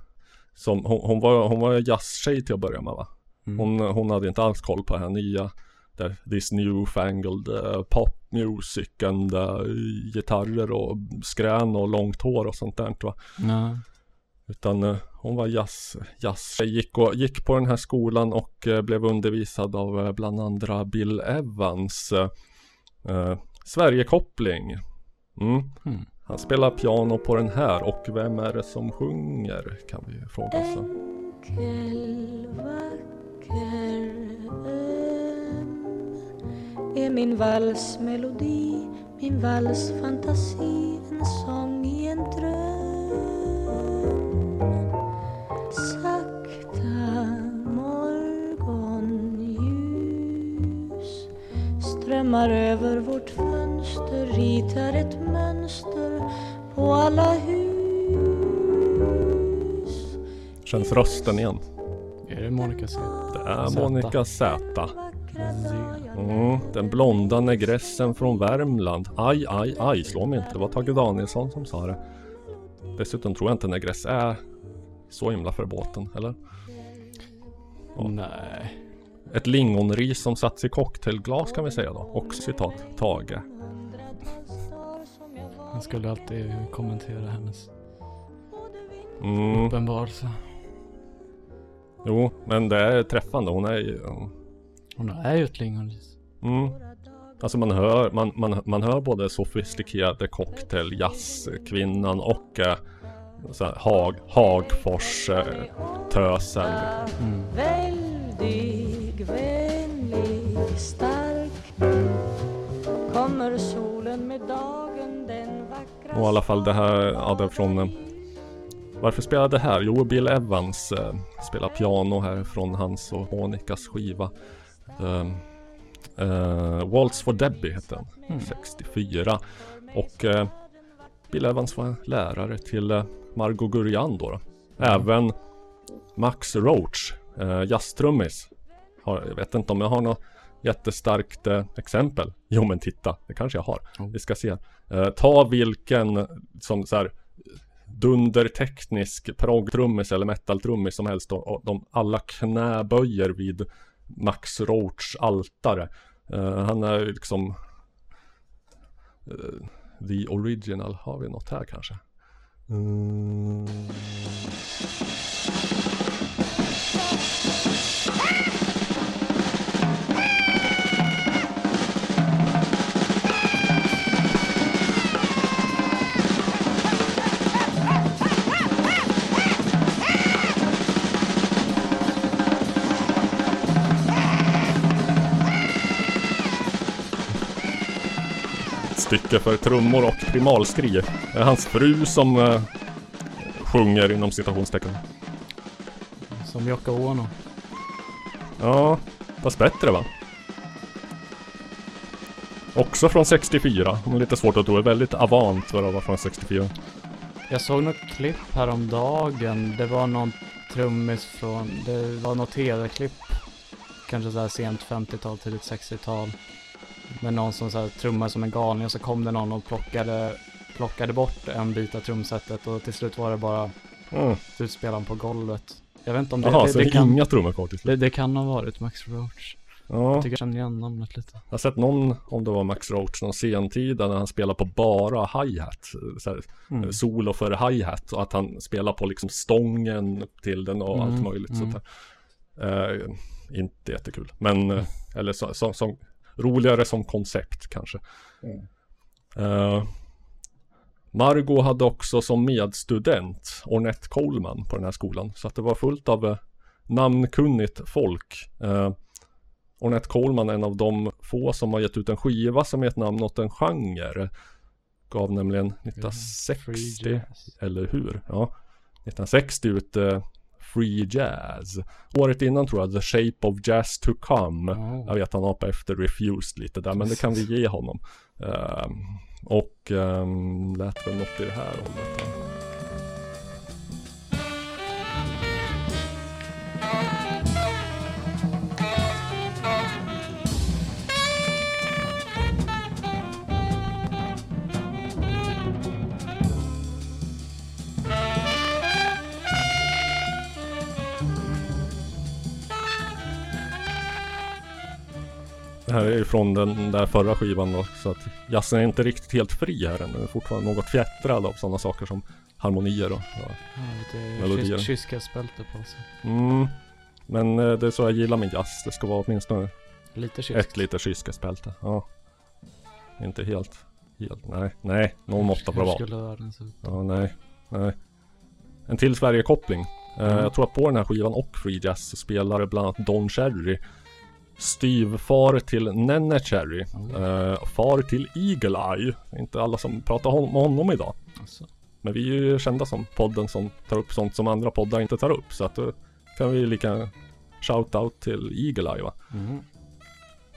som hon, hon var, hon var jazztjej till att börja med va? Mm. Hon, hon hade inte alls koll på det här nya där, This newfangled uh, pop music and uh, gitarrer och skrän och långt hår och sånt där va? Nej. Utan eh, hon var jazz, jazztjej, gick, och, gick på den här skolan och eh, blev undervisad av eh, bland andra Bill Evans eh, eh, Sverigekoppling. Mm. Mm. Han spelar piano på den här och vem är det som sjunger kan vi fråga oss. Enkel, vacker öm är min valsmelodi, min valsfantasi, en sång i en dröm. Sakta morgonljus strömmar över vårt fönster, ritar ett mönster på alla hus. Känns rösten igen. Är det Monica C? Det är Zäta. Monica Z. Mm, den blonda negressen från Värmland. Aj, aj, aj, slå mig inte. Det var Tage Danielsson som sa det. Dessutom tror jag inte negress är så himla förbåten, eller? Ja. Nej. Ett lingonris som satts i cocktailglas kan vi säga då. Och citat Tage. Han skulle alltid kommentera hennes Mm, uppenbarelse. jo, men det är träffande. Hon är ju... Hon är ju ett lingonris. Mm. Alltså man hör, man, man, man hör både sofistikerade cocktail, jazzkvinnan och eh, så här, Hag, Hagfors eh, tösen. Mm. Väldig, vänlig, stark Kommer solen med vackra Och i alla fall det här, ja det är från eh, Varför spelade det här? Jo, Bill Evans eh, spelar piano här från hans och Monikas skiva. Eh, eh, Waltz for Debbie hette den. Mm. 64. Och eh, Bill Evans var lärare till eh, Margot Gurjan då. då. Även Max Roach, eh, jazztrummis, jag vet inte om jag har något jättestarkt eh, exempel. Jo men titta, det kanske jag har. Oh. Vi ska se. Eh, ta vilken som så här dunderteknisk proggtrummis eller metaltrummis som helst och, de alla knäböjer vid Max Roachs altare. Eh, han är liksom eh, The original. Har vi något här kanske? Mm. Stycke för trummor och primalskri. Det är hans fru som eh, sjunger inom citationstecken. Som Yoko Ono. Ja, fast bättre va? Också från 64, men lite svårt att tro. Väldigt avant för att vara från 64. Jag såg något klipp häromdagen. Det var någon trummis från, det var något tv-klipp. Kanske så här sent 50-tal, tidigt 60-tal. Med någon som så här trummar som en galning och så kom det någon och plockade, plockade bort en bit av trumsetet och till slut var det bara Mm. utspelaren på golvet. Jag vet inte om det, Jaha, det, så det, det kan, inga trummor kvar till slut. det, det kan ha varit Max Roach. Ja, Jag tycker jag känner igen namnet lite. jag har sett någon, om det var Max Roach, någon sentida när han spelar på bara hi-hat. Så Mm. Solo för hi-hat och att han spelar på liksom stången till den och allt Mm, möjligt mm. sånt där. Eh, inte jättekul, men eh, eller så, så, som roligare som koncept kanske. Eh, Margot hade också som medstudent Ornette Coleman på den här skolan. Så att det var fullt av eh, namnkunnigt folk. Eh, Ornette Coleman är en av de få som har gett ut en skiva som gett namn åt en genre. Gav nämligen 1960, Free jazz. eller hur? Ja. 1960 ut eh, Free Jazz. Året innan tror jag The Shape of Jazz to Come. Oh. Jag vet han hoppade efter Refused lite där men det kan vi ge honom. Ehm, och um, lät väl något i det här hållet. Det här är ju från den där förra skivan då, så att jazzen är inte riktigt helt fri här än. Den är fortfarande något fjättrad av sådana saker som harmonier och ja. Ja, lite Melodier. kysk- kyskhetsbälte på sig. mm. Men eh, det är så jag gillar med jazz. Det ska vara åtminstone Lite kysk. ett litet kyskhetsbälte. Ja. Inte helt, helt, nej, nej, någon måtta Hur vara. skulle världen se ut? Ja, nej, nej. En till Sverigekoppling. Eh, Mm. Jag tror att på den här skivan och Free Jazz så spelar bland annat Don Cherry. Styvfar till Nenne Cherry. Eh, far till Eagle Eye. Det är inte alla som pratar om honom idag. Alltså. Men vi är ju kända som podden som tar upp sånt som andra poddar inte tar upp. Så att då kan vi lika shout-out till Eagle Eye va. Mm.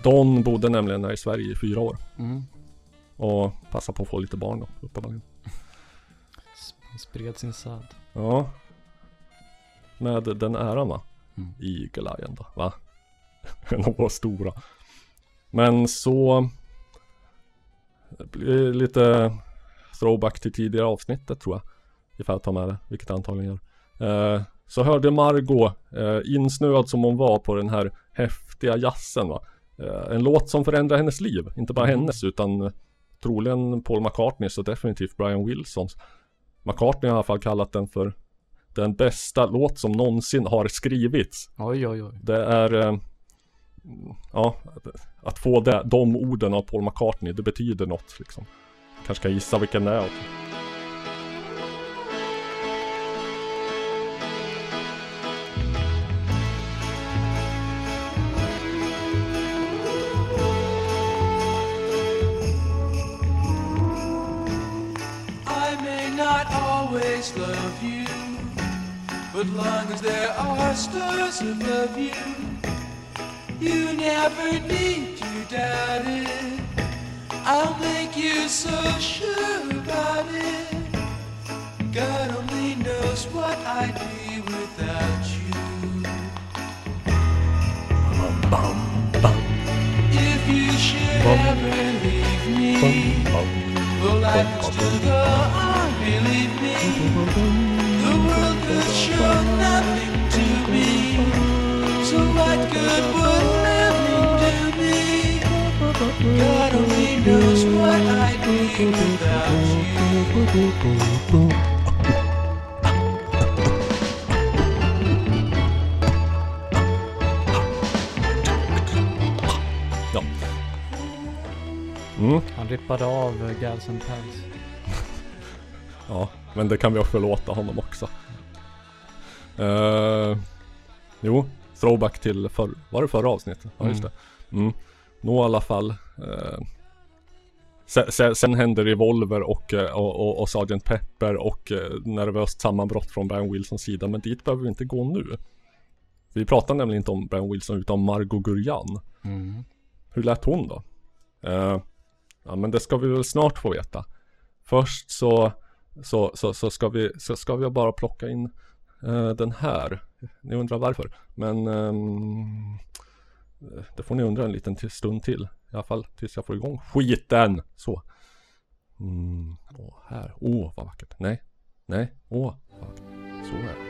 Don bodde nämligen här i Sverige i fyra år. Mm. Och passade på att få lite barn då, uppenbarligen. Sp- Spred sin säd. Ja. Med den äran va? Mm. Eagle Eye ändå, va? En av våra stora. Men så lite throwback till tidigare avsnittet tror jag. Ifall jag tar med det, vilket jag antagligen gör. Eh, så hörde Margot eh, insnöad som hon var på den här häftiga jazzen va. Eh, en låt som förändrar hennes liv. Inte bara hennes utan eh, troligen Paul McCartneys och definitivt Brian Wilsons. McCartney har i alla fall kallat den för den bästa låt som någonsin har skrivits. Oj, oj, oj. Det är eh, Ja, att få det, de orden av Paul McCartney, det betyder något liksom. Kanske kan gissa vilken det är. I may not always love you, but long as there are stars above you, You never need to doubt it. I'll make you so sure about it. God only knows what I'd be without you. If you should ever leave me, well, life would still go on, believe me. The world could show nothing to me. So what good would God only knows what I'd be without you. Mm, Han rippade av eh, Gals and Pals. ja, men det kan vi förlåta honom också. Uh, jo, throwback till förr, var det förra avsnittet? Ja just det. Mm. Nå i alla fall. Uh, sen, sen, sen händer Revolver och, eh, och, och, och Sgt. Pepper och uh, nervöst sammanbrott från Brian Wilsons sida. Men dit behöver vi inte gå nu. Vi pratar nämligen inte om Brian Wilson utan om Margot Gurjan. Mm. Hur lät hon då? Eh, ja men det ska vi väl snart få veta. Först så, så, så, så, ska, vi, så ska vi bara plocka in eh, den här. Ni undrar varför. Men ehm, det får ni undra en liten stund till. I alla fall tills jag får igång skiten. Så. Mm, åh, här. Åh, vad vackert. Nej. Nej. Åh, vad vackert. Så är det.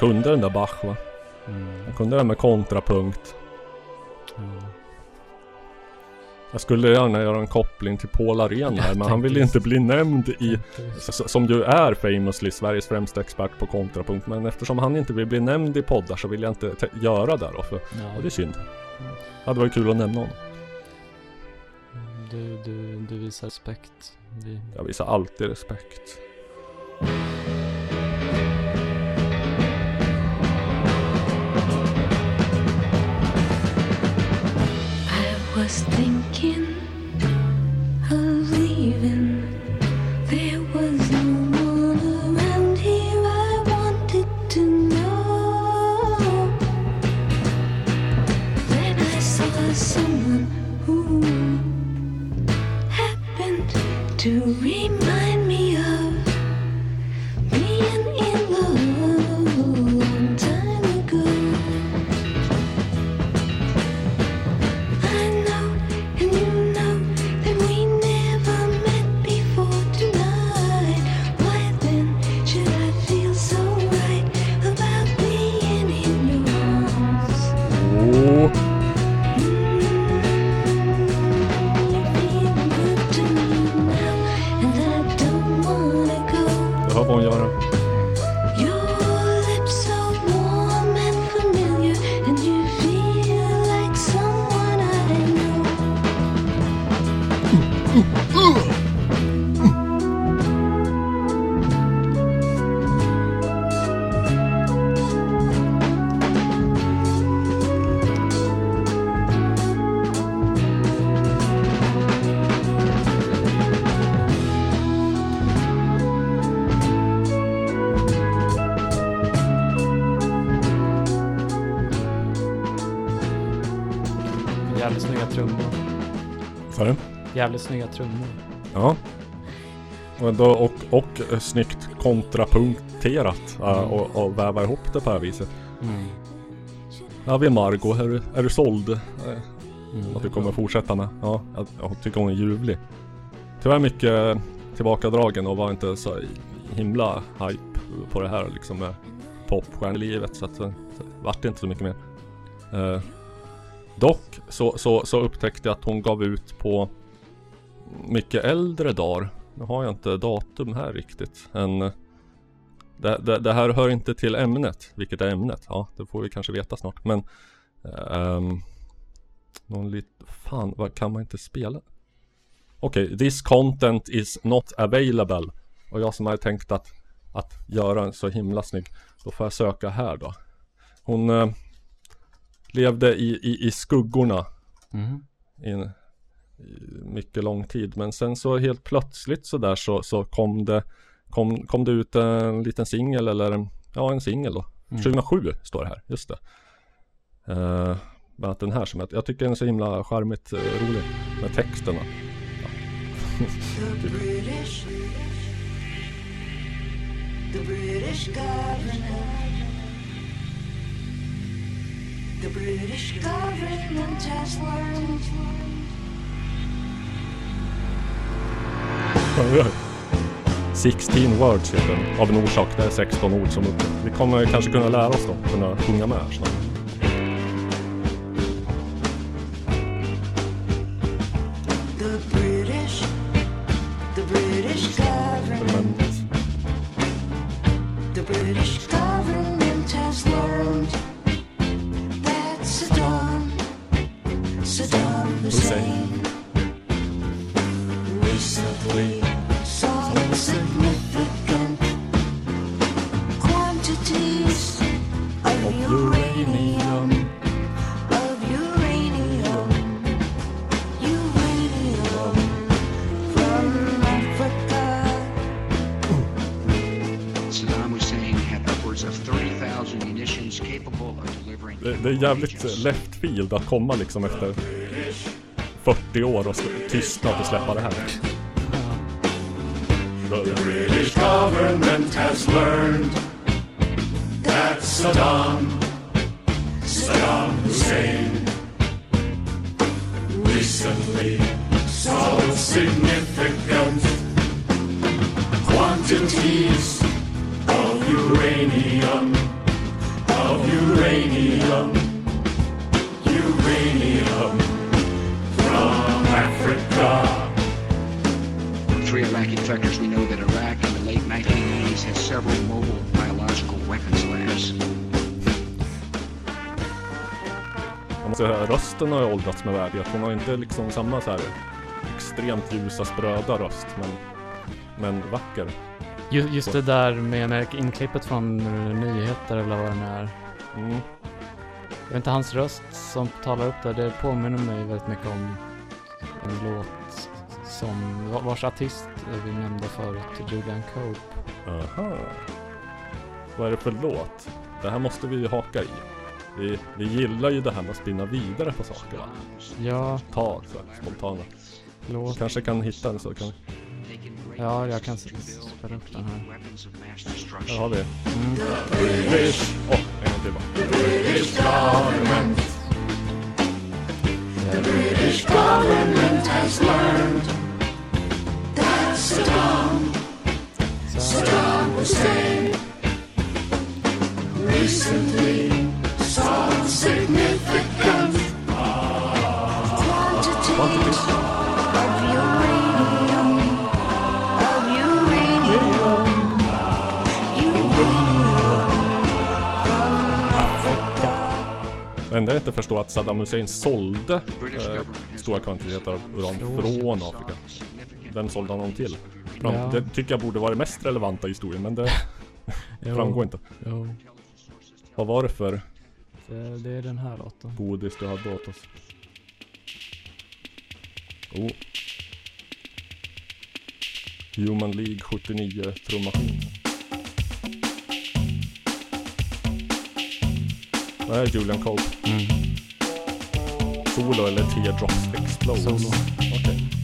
Han kunde den där Bach va? Han kunde det med kontrapunkt. Jag skulle gärna göra en koppling till Paul Arén här men han vill inte bli nämnd i Som ju är famously Sveriges främsta expert på kontrapunkt Men eftersom han inte vill bli nämnd i poddar så vill jag inte te- göra det då för ja, det är synd. Hade varit kul att nämna honom. Du, du, du visar respekt. Vi, Jag visar alltid respekt Jävligt snygga trummor. Ja. Och, då, och, och eh, snyggt kontrapunkterat äh, och, och väva ihop det på det här viset. Mm. Ja, vi är Margot. Är du, är du såld? Eh, Mm. Att du kommer fortsätta med? Ja, jag, jag tycker hon är ljuvlig. Tyvärr mycket tillbakadragen och var inte så himla hype på det här liksom med popstjärnelivet så att eh, så vart det inte så mycket mer. Eh, dock så, så, så upptäckte jag att hon gav ut på mycket äldre dagar. Nu har jag inte datum här riktigt. En, det, det, det här hör inte till ämnet. Vilket är ämnet? Ja, det får vi kanske veta snart. Men ehm, någon lit... Fan, vad kan man inte spela? Okej, this content is not available. Och jag som hade tänkt att, att göra en så himla snygg. Då får jag söka här då. Hon eh, levde i, i, i skuggorna Mhm. i en i mycket lång tid. Men sen så helt plötsligt så där så, så kom det kom, kom det ut en liten singel eller ja en singel då. 2007 står det här, just det. Uh, bland annat den här som jag, jag tycker den är så himla charmigt eh, rolig med texterna. The British, the British the British government has learned. 16 words heter den, av en orsak. Det är 16 ord som uppe. Vi kommer kanske kunna lära oss då, kunna sjunga med snart. The British, the British government, Men the British government has learned that Saddam, Saddam Hussein, det, är jävligt left field att komma liksom efter 40 år och tystnad och släppa det här. Government has learned that Saddam, Saddam Hussein recently saw significant quantities of uranium, of uranium, uranium from Africa. Three Iraqi defectors, we know that Iraq late 1990s had several mobile biological weapons labs. Rösten har ju åldrats med värdighet. Hon har inte liksom samma så här extremt ljusa spröda röst men, men vacker. Ju- Just det där med, inklippet från nyheter eller vad det nu är. Mm. Jag vet inte, hans röst som talar upp där, det påminner mig väldigt mycket om en låt som, va- vars artist vi nämnde förut, Julian Cope. Aha. Vad är det för låt? Det här måste vi ju haka i. Vi, vi gillar ju det här med att spinna vidare på saker. Ja, Ta så här, spontana. låt. Kanske kan hitta en så kan Ja, jag kan spela upp den här. Destruction. har vi. Mm. British. Åh, en gång till bara. British government. The British government has learned Saddam, Saddam Hussein recently saw significant Quantities of uranium, of uranium, uranium from Africa. Det enda jag inte förstår är att Saddam Hussein sålde eh, stora kvantiteter av uran från Afrika. Vem sålde han dem till? Fram, Ja. Det tycker jag borde vara det mest relevanta i historien men det *laughs* framgår inte. Jo, Vad var det för det, det är den här låten. godis du hade åt oss? Oh. Human League 79 trummaskin. Vad är Julian Cope? Mm. Solo eller Teardrops Explode? Solo. Okej.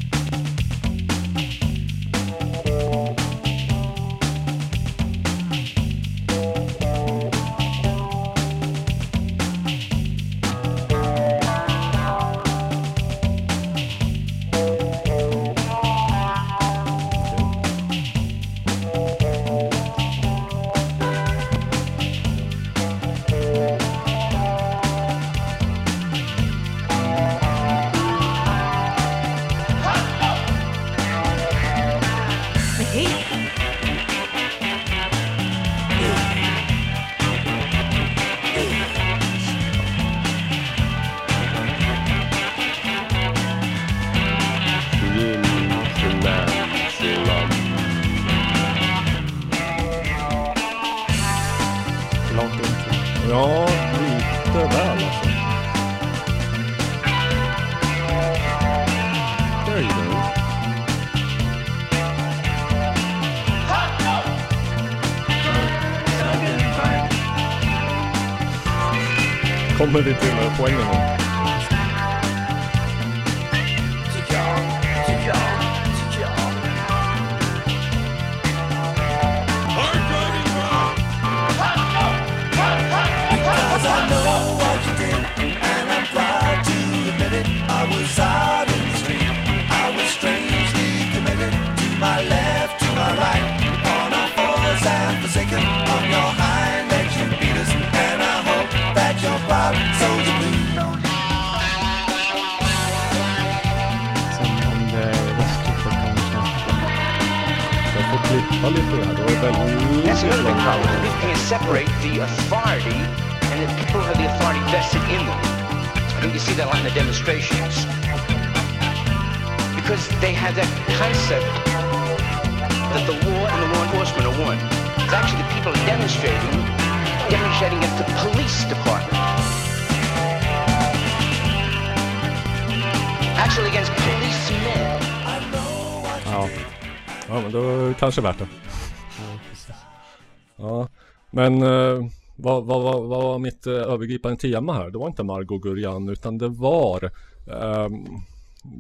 Övergripande tema här? Det var inte Margot Gurjan utan det var, ehm,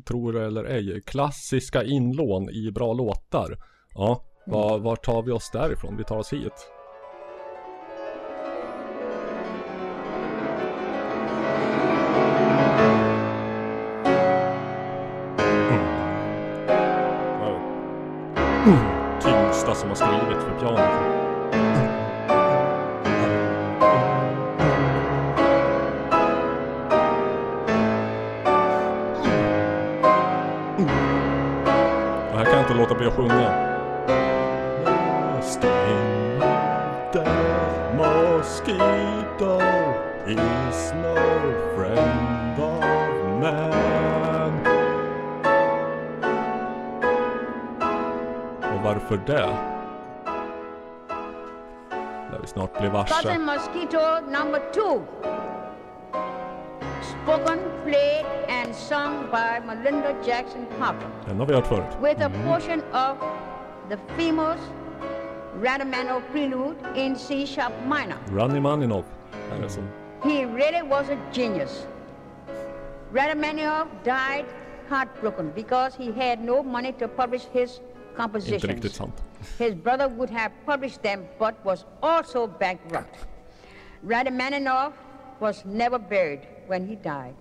tror det eller ej, klassiska inlån i bra låtar. Ja, var, var tar vi oss därifrån? Vi tar oss hit. Mm. Tyngsta som har skrivit för piano. Låta bli att sjunga. Mosquito is no friend of man. Och varför det? Lär vi snart bli varse. Cousin Mosquito number two. Spoken, played, and sung by Melinda Jackson Harper Den har vi hört förut. with a mhm. portion of the famous Radamanov prelude in C sharp minor. Runny Maninov. Er Är som He really was a genius. Radamanov died heartbroken because he had no money to publish his inte riktigt compositions. sant. His brother would have published them but was also bankrupt. Radamanov was never buried when he died,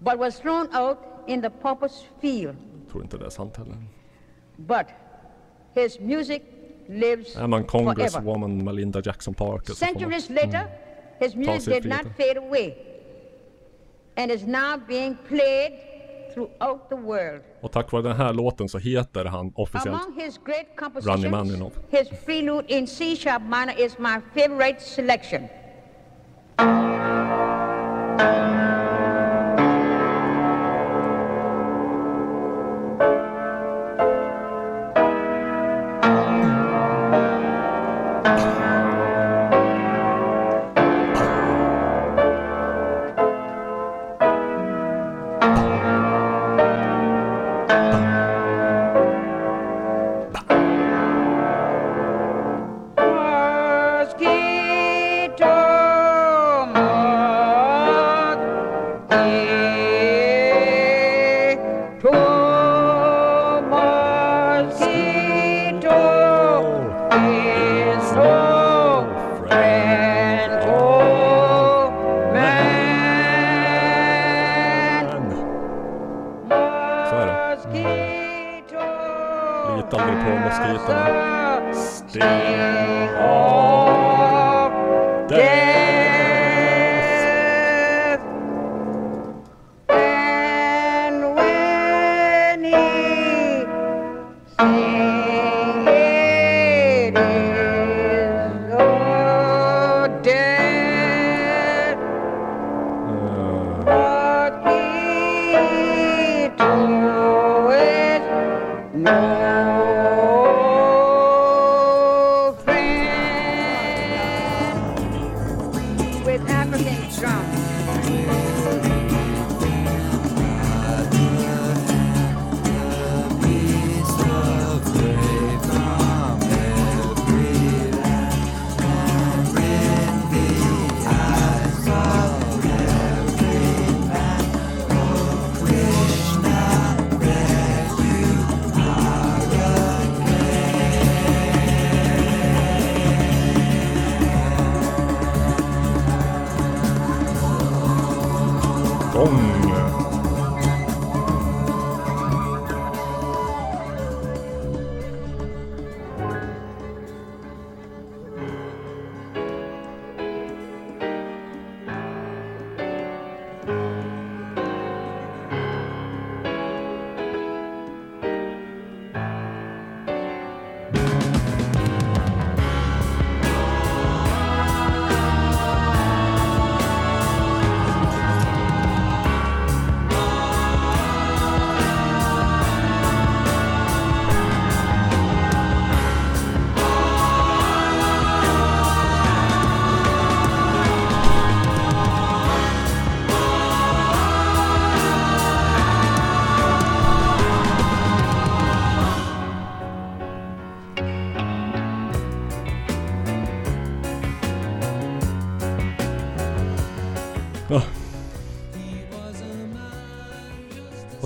but was thrown out in the pauper's field. Tror inte det är sant heller. But his music lives Är man forever. Congresswoman Melinda Jackson Parker man... Centuries later, his music did not fade away and is now being played throughout the world. Och tack vare den här låten så heter han officiellt Among his great compositions, Maninov. his prelude in C sharp minor is my favorite selection.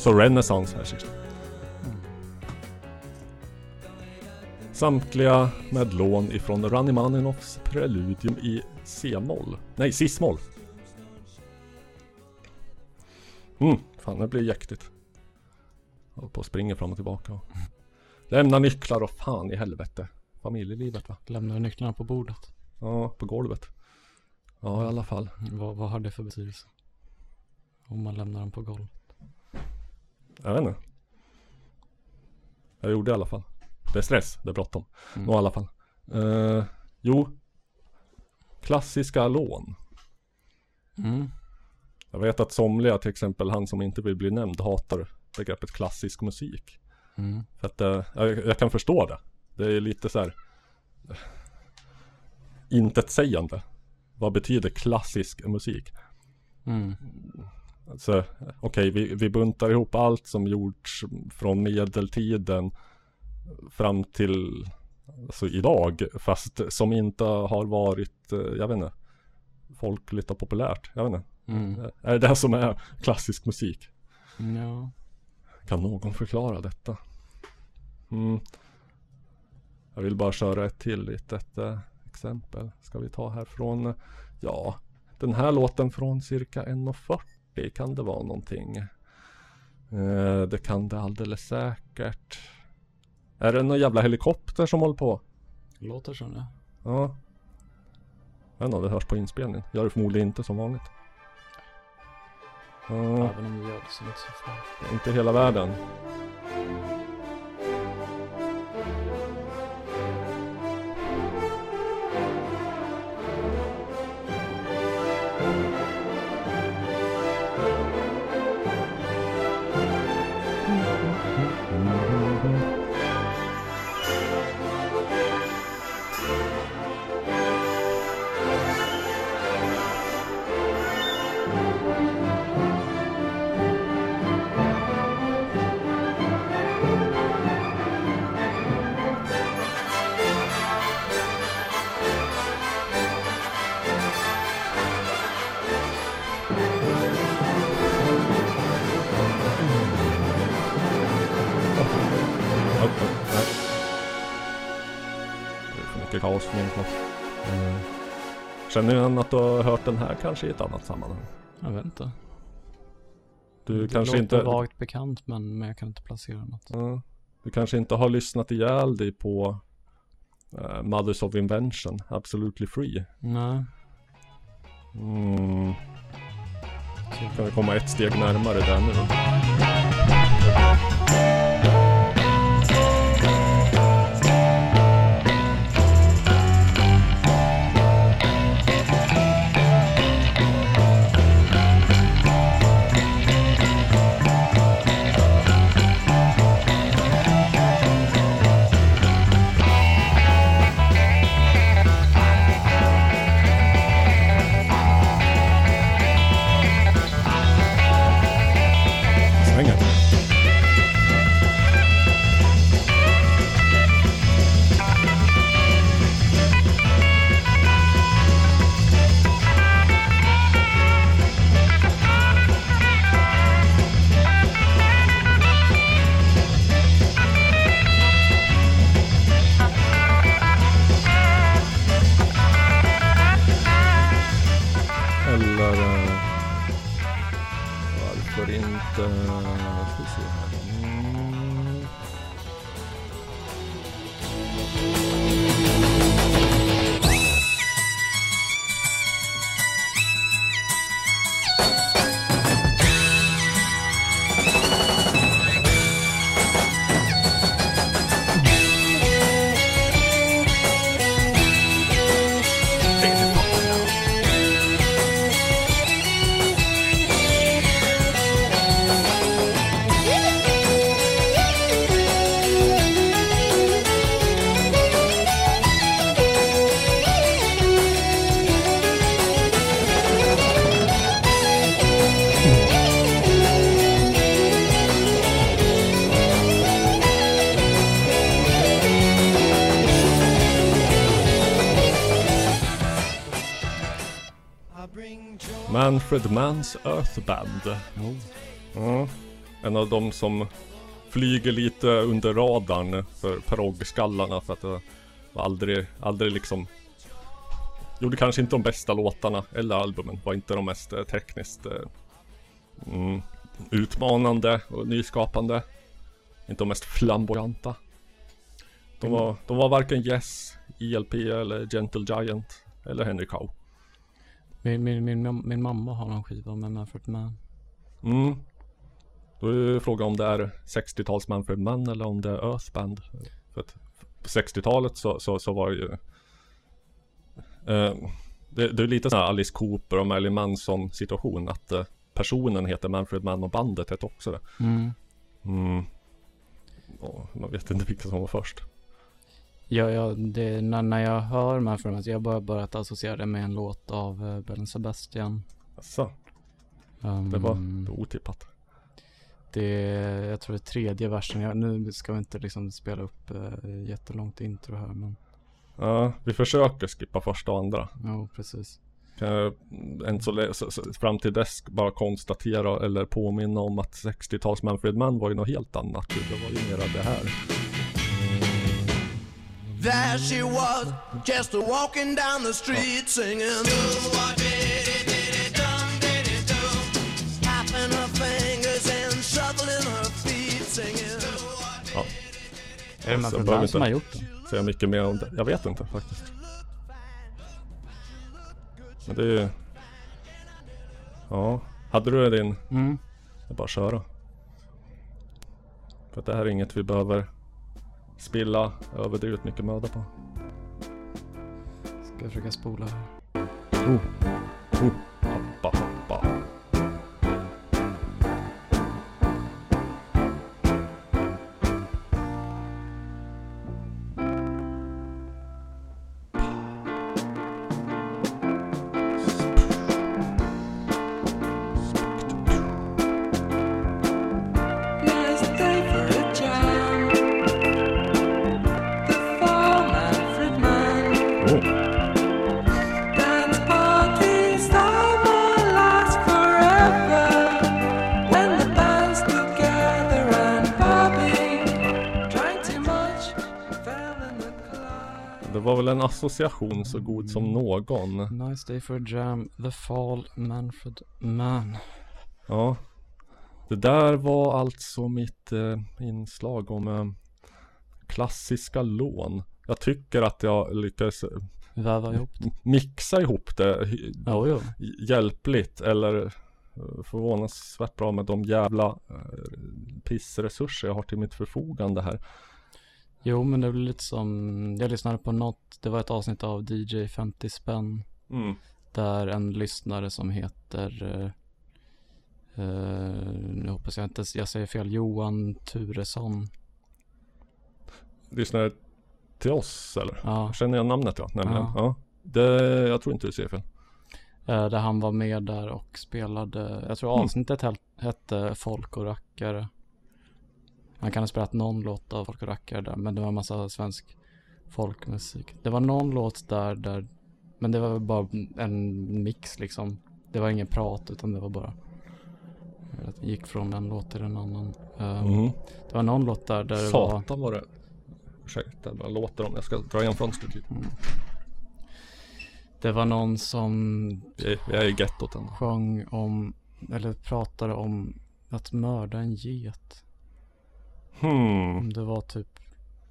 Så Renaissance här sist. Samtliga med lån ifrån Ranimaninofs preludium i C-moll. Nej, cis-moll. Mm, fan det blir jäktigt. Jag håller på och springer fram och tillbaka. Lämna nycklar och fan i helvete. Familjelivet va? Lämnar nycklarna på bordet? Ja, på golvet. Ja, i alla fall. Vad, vad har det för betydelse? Om man lämnar dem på golvet? Jag vet inte. Jag gjorde det i alla fall. Det är stress, det är bråttom. Mm. Nå, i alla fall. Eh, jo. Klassiska lån. Mm. Jag vet att somliga, till exempel han som inte vill bli nämnd, hatar begreppet klassisk musik. Mm. För att eh, jag, jag kan förstå det. Det är lite så här eh, intetsägande. Vad betyder klassisk musik? Mm. Alltså, okej, vi, vi buntar ihop allt som gjorts från medeltiden fram till alltså idag, fast som inte har varit, eh, jag vet inte, folkligt och populärt. Jag vet inte. Mm. Är det det som är klassisk musik? Ja. Kan någon förklara detta? Mm. Jag vill bara köra ett till litet eh, exempel. Ska vi ta här från, ja, den här låten från cirka 1.40 kan det vara någonting. Eh, det kan det alldeles säkert. Är det någon jävla helikopter som håller på? Låter som det. Ja. Jag vet inte det hörs på inspelningen. Gör det förmodligen inte som vanligt. Ja, Även om det gör det så är det inte så farligt. inte hela världen. Mycket kaos för plats. Mm. Känner du igen att du har hört den här kanske i ett annat sammanhang? Jag vet inte. Du det kanske låter inte... vagt bekant men, men jag kan inte placera något. Ja. Du kanske inte har lyssnat ihjäl dig på eh, Mothers of Invention, Absolutely Free. Nej. Mm. Kan vi komma ett steg närmare där nu? Manfred Manns Earth Band. Ja. En av de som flyger lite under radarn för proggskallarna för att det var aldrig, aldrig liksom Gjorde kanske inte de bästa låtarna eller albumen, var inte de mest eh, tekniskt eh, mm, utmanande och nyskapande. Inte de mest flamboyanta. De var, de var varken Yes, ELP eller Gentle Giant eller Henry Cow. Min, min, min, min mamma har en skiva med Manfred Mann. Mm. Då är frågan om det är 60-tals Manfred Mann eller om det är Earth Band. För att på 60-talet så, så, så var det ju eh, det, det är lite sån här Alice Cooper och Marilyn Manson situation att eh, personen heter Manfred Mann och bandet heter också det. Mm. Mm. Och man vet inte vilka som var först. Ja, ja det, när, när jag hör Manfred Mann, så jag bara börjat associera det med en låt av uh, Bell and Sebastian. Asså, Um, det var otippat. Det, jag tror det är tredje versen. Jag, nu ska vi inte liksom spela upp uh, jättelångt intro här, men Ja, vi försöker skippa första och andra. ja, precis. Kan jag än så, så, så, fram till dess bara konstatera eller påminna om att 60-tals Manfred Mann var ju något helt annat. Det var ju mera det här. There she was, just a walking down the street singing. Tapping her fingers and shuffling her feet singing. Ja. Är det behöver Mann som har gjort den? Säga mycket mer om det. Jag vet inte faktiskt. Men det är ju... Ja, hade du din? Mm. Är bara köra. För att det här är inget vi behöver spilla överdrivet mycket möda på. Ska jag försöka spola här. Hoppa, hoppa. Nice det var väl en association så god som någon. Nice day for a jam, The Fall, Manfred Mann. Ja. Det där var alltså mitt eh, inslag om eh, klassiska lån. Jag tycker att jag lyckades eh, Väva ihop det. mixa ihop det Jo, jo. hjälpligt eller eh, förvånansvärt bra med de jävla eh, pissresurser jag har till mitt förfogande här. Jo, men det blir lite som, jag lyssnade på något, det var ett avsnitt av DJ 50 spänn. Mm. Där en lyssnare som heter, eh, nu hoppas jag inte, jag säger fel, Johan Turesson. Lyssnar till oss eller? Ja, Känner jag namnet ja, nämligen. Ja. Ja. Det, jag tror inte du ser fel. eh, där han var med där och spelade, jag tror Mm. avsnittet hel- hette Folk och rackare. Han kan ha spelat någon låt av Folk och rackare där, men det var en massa svensk folkmusik. Det var någon låt där, där, men det var bara en mix liksom. Det var ingen prat utan det var bara det gick från en låt till en annan. Mm. Det var någon låt där, där det var Satan var det. Ursäkta, jag låter dem. Jag ska dra igen fönstret lite. Det var någon som Vi är, är gettot än. sjöng om, eller pratade om att mörda en get. Hmm. Om det var typ,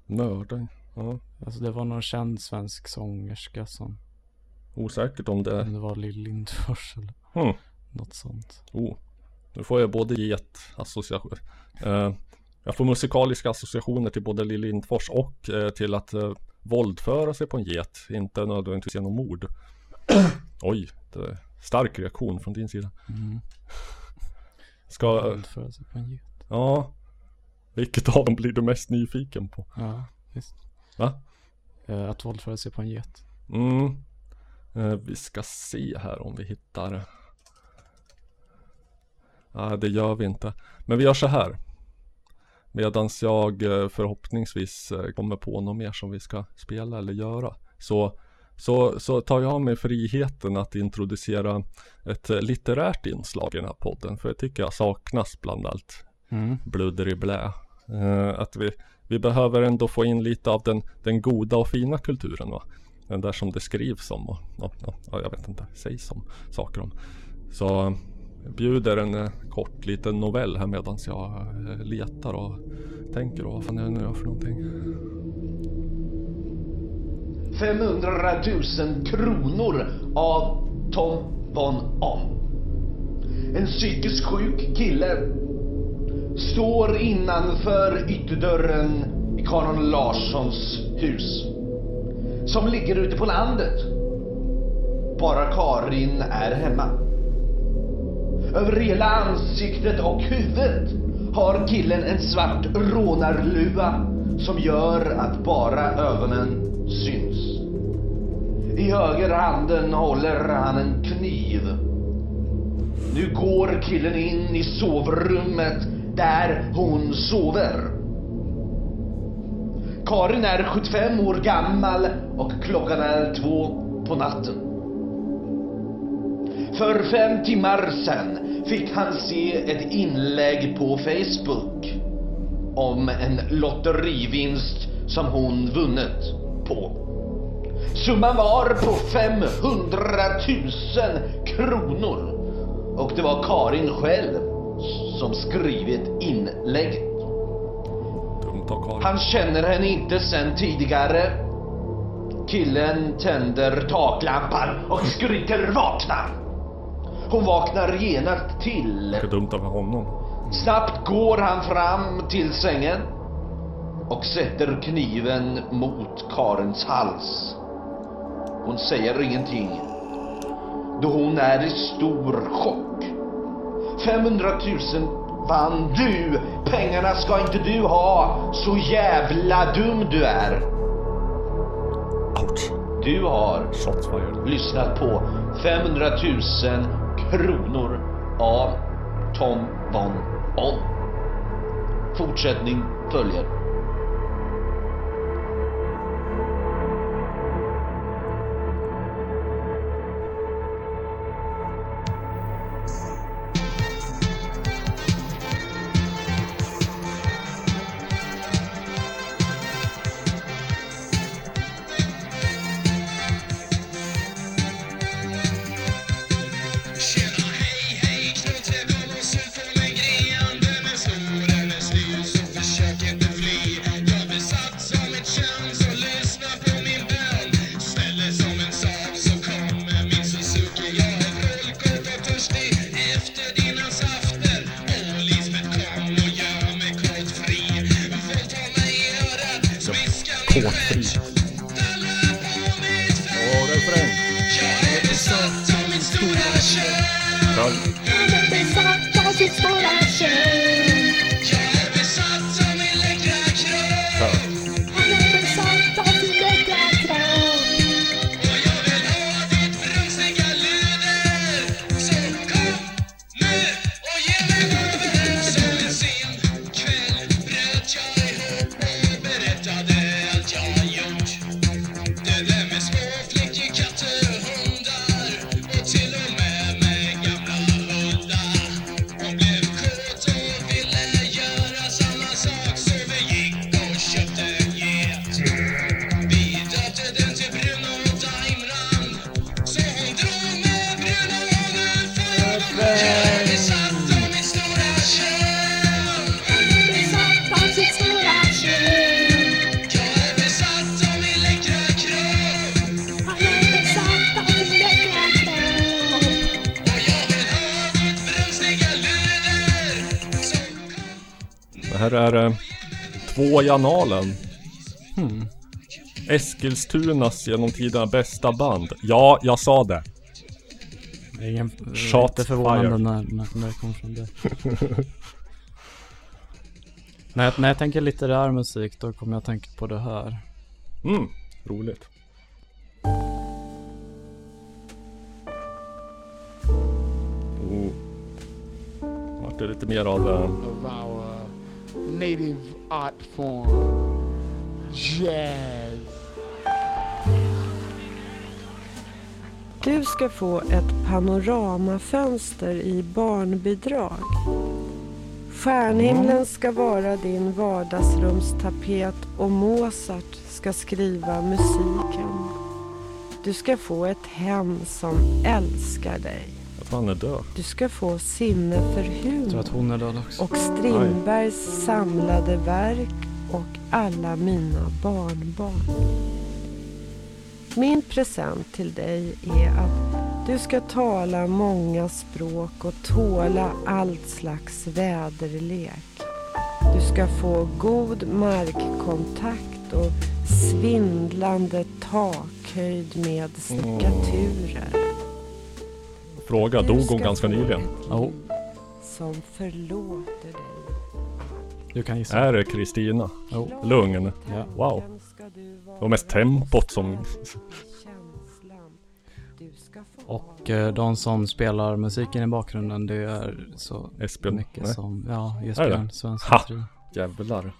Nörden. Ja. alltså det var någon känd svensk sångerska som, Osäkert om det om det var Lill Lindfors eller Hmm. något sånt. Oh. Nu får jag både get association. Eh, jag får musikaliska associationer till både Lill Lindfors och eh, till att eh, våldföra sig på en get. Inte nödvändigtvis genom mord. *clears throat* Oj, stark reaktion från din sida. Mm. Ska, Våldföra sig på en get. ja. Vilket av dem blir du mest nyfiken på? Ja, visst. Va? Eh, Att våldföra sig på en get. Mm. Eh, vi ska se här om vi hittar. Nej, det gör vi inte. Men vi gör så här. Medans jag eh, förhoppningsvis kommer på något mer som vi ska spela eller göra. Så så, så tar jag mig friheten att introducera ett litterärt inslag i den här podden. För det tycker jag saknas bland allt Mm. bludder i blä. Eh, att vi, vi behöver ändå få in lite av den, den goda och fina kulturen va. Den där som det skrivs om och och, och jag vet inte, sägs om saker om. Så jag bjuder en eh, kort liten novell här medan jag eh, letar och tänker och vad fan är jag nu gör för någonting. 500 000 kronor av Tom von Om. En psykiskt sjuk kille står innanför ytterdörren i Karin Larssons hus. Som ligger ute på landet. Bara Karin är hemma. Över hela ansiktet och huvudet har killen en svart rånarluva som gör att bara ögonen syns. I höger handen håller han en kniv. Nu går killen in i sovrummet där hon sover. Karin är 75 år gammal och klockan är två på natten. För fem timmar sedan fick han se ett inlägg på Facebook om en lotterivinst som hon vunnit på. Summan var på 500 000 kronor och det var Karin själv som skrivit inlägget. Han känner henne inte sen tidigare. Killen tänder taklampan och skriker vakna. Hon vaknar genast till. Mycket dumt av honom. Snabbt går han fram till sängen och sätter kniven mot Karens hals. Hon säger ingenting då hon är i stor chock. 500 000 vann du! Pengarna ska inte du ha! Så jävla dum du är! Ouch. Du har lyssnat på 500 000 kronor av Tom von On. Fortsättning följer. Två janalen. Hmm. Eskilstunas genom tiderna bästa band. Ja, jag sa det. Det är ingen, Shots inte förvånande när, när, när det kommer från det. *laughs* när, jag, när jag tänker litterär musik då kommer jag tänka på det här. Mm, roligt. Oh. Vart det lite mer av... of our native art form, jazz. Du ska få ett panoramafönster i barnbidrag. Stjärnhimlen ska vara din vardagsrumstapet och Mozart ska skriva musiken. Du ska få ett hem som älskar dig. Han är död. Du ska få sinne för Jag tror humor att hon är död också. och Strindbergs samlade verk och alla mina barnbarn. Min present till dig är att du ska tala många språk och tåla allt slags väderlek. Du ska få god markkontakt och svindlande takhöjd med stuckaturer. Fråga, Du dog hon ganska nyligen? Jo, Som förlåter dig. du kan gissa. Är det Kristina? Jo. Lugn? Ja. Wow. Det var mest tempot som... Och eh, de som spelar musiken i bakgrunden det är så Esbjörn? mycket Nej. som, ja, Esbjörn? Svensson. Ha! Jävlar.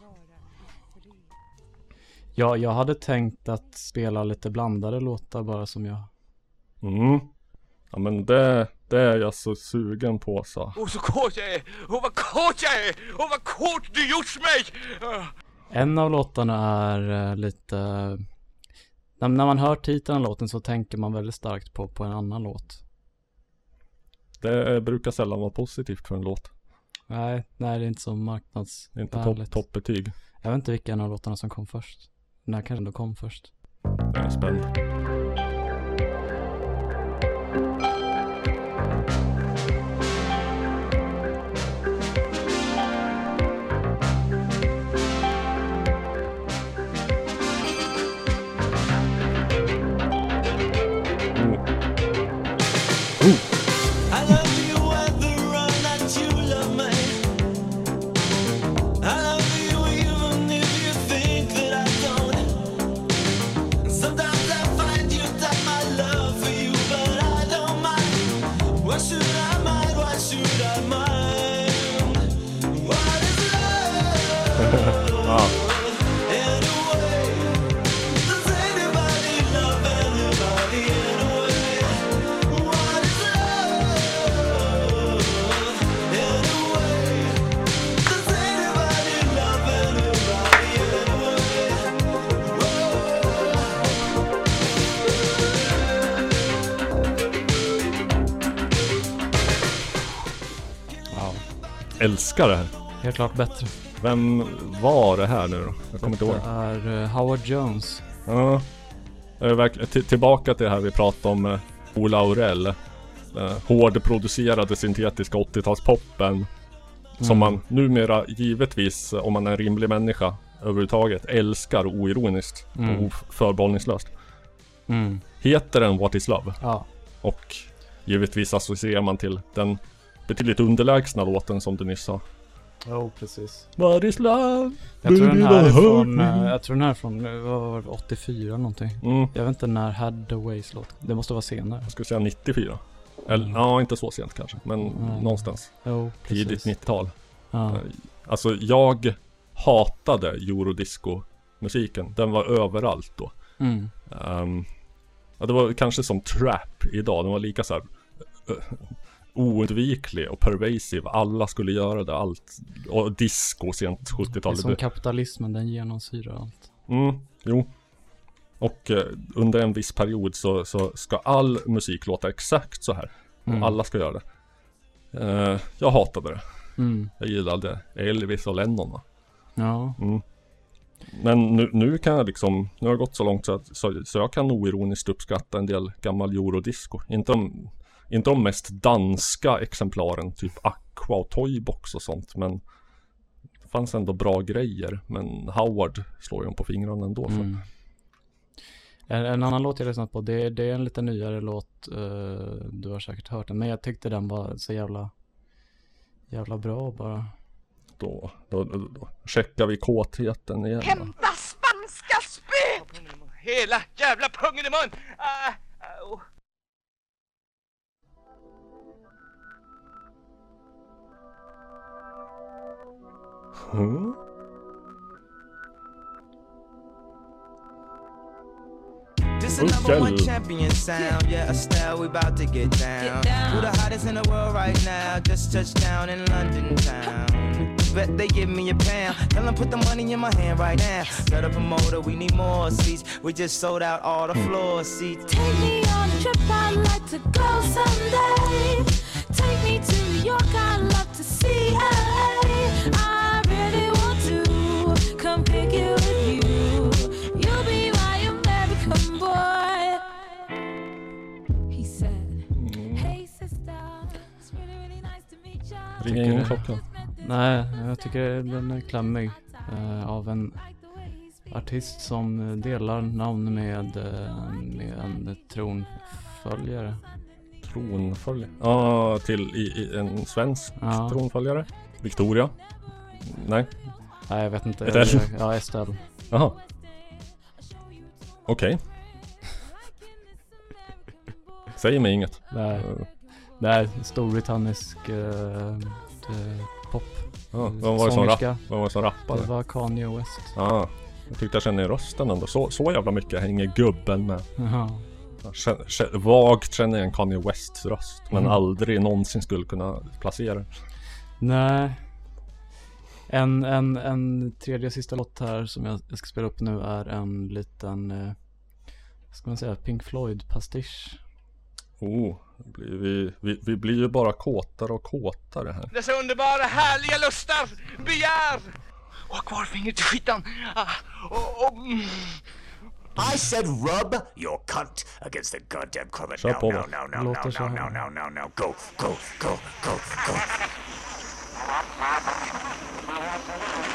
Ja, jag hade tänkt att spela lite blandade låtar bara som jag. Mm. Ja men det, det är jag så sugen på så. Åh, så kåt jag är! Åh, vad kåt jag är! Åh, vad kåt du gjort mig! En av låtarna är eh, lite, när, när man hör titeln av låten så tänker man väldigt starkt på, på en annan låt. Det brukar sällan vara positivt för en låt. Nej, nej det är inte så Det är inte topp, toppbetyg. Jag vet inte vilken av låtarna som kom först. Den här kanske ändå kom först. Jag är spänd. Älskar det här. Helt klart bättre. Vem var det här nu då? Jag kommer inte ihåg. Det är eh, Howard Jones. Ja. Jag är verkligen- till- Tillbaka till det här vi pratade om eh, Ola Aurell. Eh, hårdproducerade syntetiska 80-talspoppen. Som Mm. man numera givetvis, om man är en rimlig människa överhuvudtaget, älskar oironiskt Mm. och förbehållningslöst. Mm. Heter den What is Love? Ja. Och givetvis associerar man till den betydligt underlägsna låten som du nyss sa. Jo, precis. What is love? Jag tror den här är från, eh, jag tror den här är från, eh, vad var det, 84 någonting. Mm. Jag vet inte när Hadways låt, det måste vara senare. Jag skulle säga 94. Eller Mm. ja, inte så sent kanske. Men Mm. någonstans. Jo, Tidigt precis. 90-tal. Ja. Eh, Alltså jag hatade eurodisco-musiken. Den var överallt då. Mm. Ehm, ja, det var kanske som trap idag. Den var lika så här eh, oundviklig och pervasive. Alla skulle göra det, allt. Och disco sent Det är 70-tal. som kapitalismen, den genomsyrar allt. Mm, jo. Och eh, under en viss period så, så ska all musik låta exakt så här. Mm. Alla ska göra det. Eh, jag hatade det. Mm. Jag gillade Elvis och Lennon va? Ja. Mm. Men nu, nu kan jag liksom, nu har det gått så långt så, att, så, så jag kan oironiskt uppskatta en del gammal eurodisco. Inte de, inte de mest danska exemplaren, typ Aqua och Toybox och sånt. Men det fanns ändå bra grejer. Men Howard slår ju dem på fingrarna ändå. För. Mm. En, en annan låt jag lyssnat på, det, det är en lite nyare låt, eh, du har säkert hört den, men jag tyckte den var så jävla, jävla bra bara. Då, då, då, då checkar vi kåtheten igen. Hämta spanska spöet! Hela jävla pungen i mun! Ah, au. Does It's the number one champion sound. Yeah, Estelle, we about to get down. Who the hottest in the world right now? Just touched down in London town. Bet they give me a pound. Tell them put the money in my hand right now. Set up a motor, we need more seats. We just sold out all the floor seats. Take me on a trip, I'd like to go someday. Take me to New York, I'd love to see LA. Ringer ingen klocka. Nej, jag tycker den är klämmig. eh, av en artist som eh, delar namn med, eh, med en tronföljare. Tronföljare? Ja, till i, i en svensk Ja. tronföljare? Victoria? Nej? Nej, jag vet inte. Estelle? Ja, Estelle. Jaha. Okej. Säger mig inget. Nej. Eh, Det är storbritannisk eh, eh, pop. Ja, vem var det som, rapp, vem var det som rappade? Det var Kanye West. Ja, jag tyckte jag kände i rösten ändå. Så, så jävla mycket hänger gubben med. Jaha. Jag känner, känner, vagt känner jag en Kanye Wests röst. Men Mm. aldrig någonsin skulle kunna placera. Nej. En, en, en tredje sista låt här som jag, jag ska spela upp nu är en liten, eh, ska man säga, Pink Floyd-pastisch. Oh, vi, vi, vi blir ju bara kåtare och kåtare här. Dessa underbara härliga lustar, begär! Och ha kvar fingret i skitan. Ah, och, och, mm. I said rub your cunt against the goddamn cover. Kör No, på no, no, no, no, no, här. no, no, no, no. Go, go, go, go, go.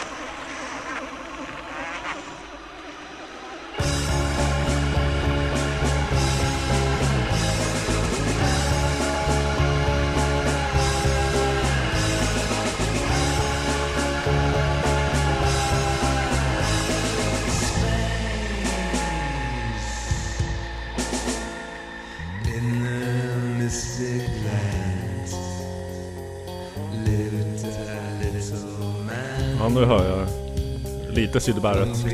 *laughs* Ja, nu hör jag lite Syd Barrett.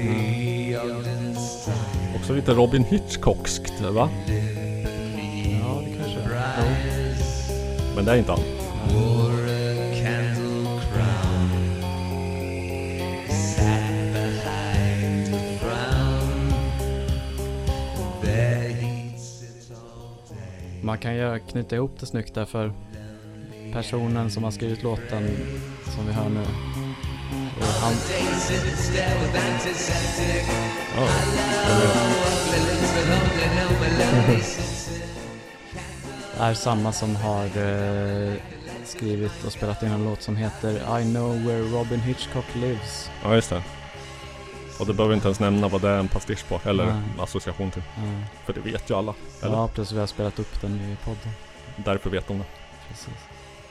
Också lite Robin Hitchcockskt, va? Ja, det kanske är. Men det är inte han. Man kan ju knyta ihop det snyggt där för personen som har skrivit låten som vi hör nu. Only no melody. är samma som har eh, skrivit och spelat in en låt som heter I know where Robin Hitchcock lives. ja, just det. Och du behöver inte ens nämna vad det är en pastisch på, eller Nej. association till. Ja. För det vet ju alla. Eller? Ja, precis. Vi har spelat upp den i podden. Därför vet de det. Precis.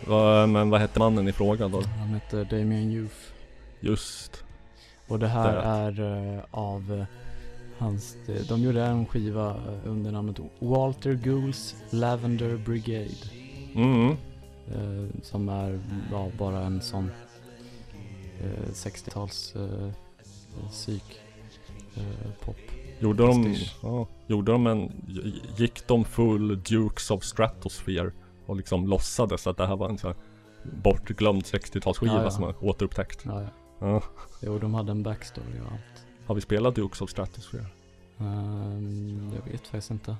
Va, men vad hette mannen i fråga då? Han heter Damien Youth. Just. Och det här Där. är eh, av eh, hans, de, de gjorde en skiva eh, under namnet Walter Goulds Lavender Brigade. Mm. Eh, som är ja, bara en sån eh, 60-tals eh, psyk eh, pop. Gjorde de, ja, gjorde de en, gick de full Dukes of Stratosphere och liksom låtsades att det här var en sån här bortglömd 60-talsskiva Ja, ja. som var återupptäckt? Ja, ja. Ja. Jo, de hade en backstory och allt. Har vi spelat Dukes of Stratosphere? Ehm, jag vet faktiskt inte.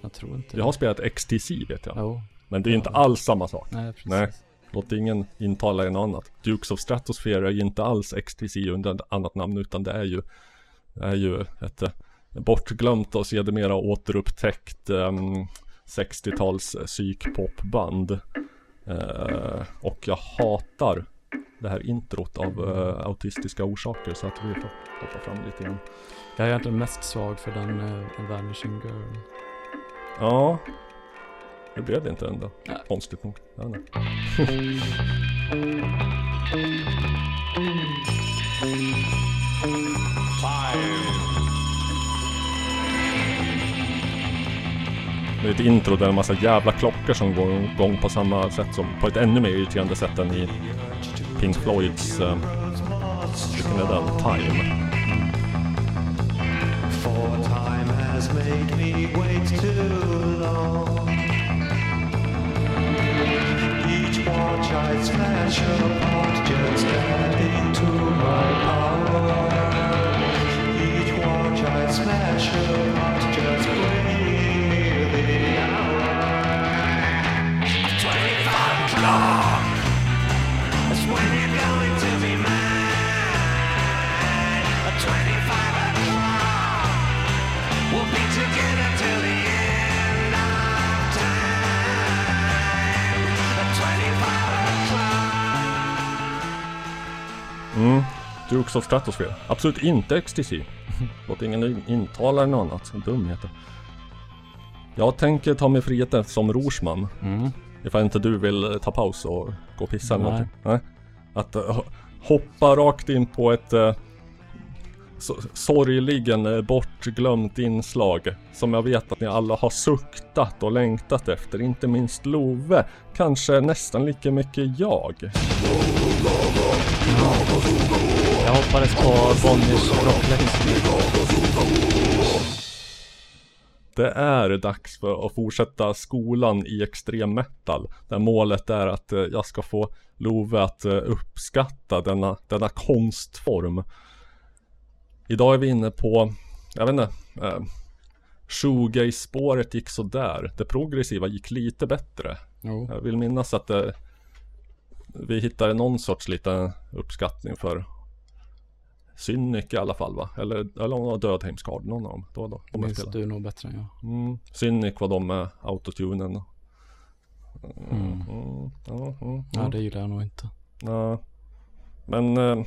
Jag tror inte Jag har spelat XTC vet jag. Jo. Men det är inte alls samma sak. Nej, precis. Nej. Låt ingen intala en annat. Dukes of Stratosphere är ju inte alls XTC under ett annat namn utan det är ju det är ju ett eh, bortglömt och sedermera återupptäckt um, 60-tals psykpopband. Eh, och jag hatar det här introt av eh, autistiska orsaker så att vi får hoppa fram lite grann. Jag är egentligen mest svag för den uh, Vanishing Girl. Ja, det blev det inte ändå. Konstigt nog. Vet inte. Det är ett intro där det är en massa jävla klockor som går igång på samma sätt som, på ett ännu mer irriterande sätt än i Pink Floyds uh, Stricken Adult Time. For time has made me wait too long. Each watch I smash apart, just my power. Each watch I smash apart, just the hour. 25 o'clock! Mm. Dukes of Stratosphere. Absolut inte XTC. *laughs* Låt ingen intala eller något annat. Dumheter. Jag tänker ta mig friheten som rorsman. Mm. Ifall inte du vill eh, ta paus och gå och pissa eller någonting. Nej. Att eh, hoppa rakt in på ett uh, sorgligen eh, bortglömt inslag. Som jag vet att ni alla har suktat och längtat efter. Inte minst Love. Kanske nästan lika mycket jag. Jag hoppades på Bonniers rockläxa. Det är dags för att fortsätta skolan i extrem metal. Där målet är att eh, jag ska få Love att eh, uppskatta denna, denna konstform. Idag är vi inne på, jag vet inte, eh, shoegaze-spåret gick sådär. Det progressiva gick lite bättre. Jo. Jag vill minnas att det, vi hittade någon sorts liten uppskattning för Cynic i alla fall va? Eller, eller om det var Dödheimskard, någon av dem. Var då, de minns du nog bättre än jag. Mm. Cynic var de med autotunen. Mm. Mm. Ja, mm, Ja, mm. det gillar jag nog inte. Ja. Men eh,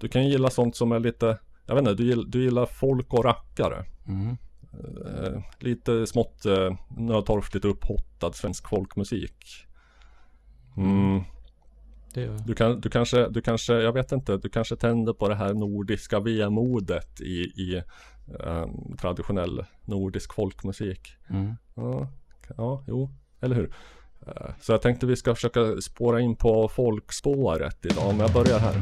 du kan gilla sånt som är lite, jag vet inte, du, du gillar folk och rackare. Mm. Eh, lite smått eh, nödtorftigt upphottad svensk folkmusik. Mm. Det gör jag. Du, kan, du kanske, du kanske, jag vet inte, du kanske tänder på det här nordiska vemodet i, i eh, traditionell nordisk folkmusik. Mm. Ja, ja, jo, eller hur? Eh, Så jag tänkte vi ska försöka spåra in på folkspåret idag, men jag börjar här.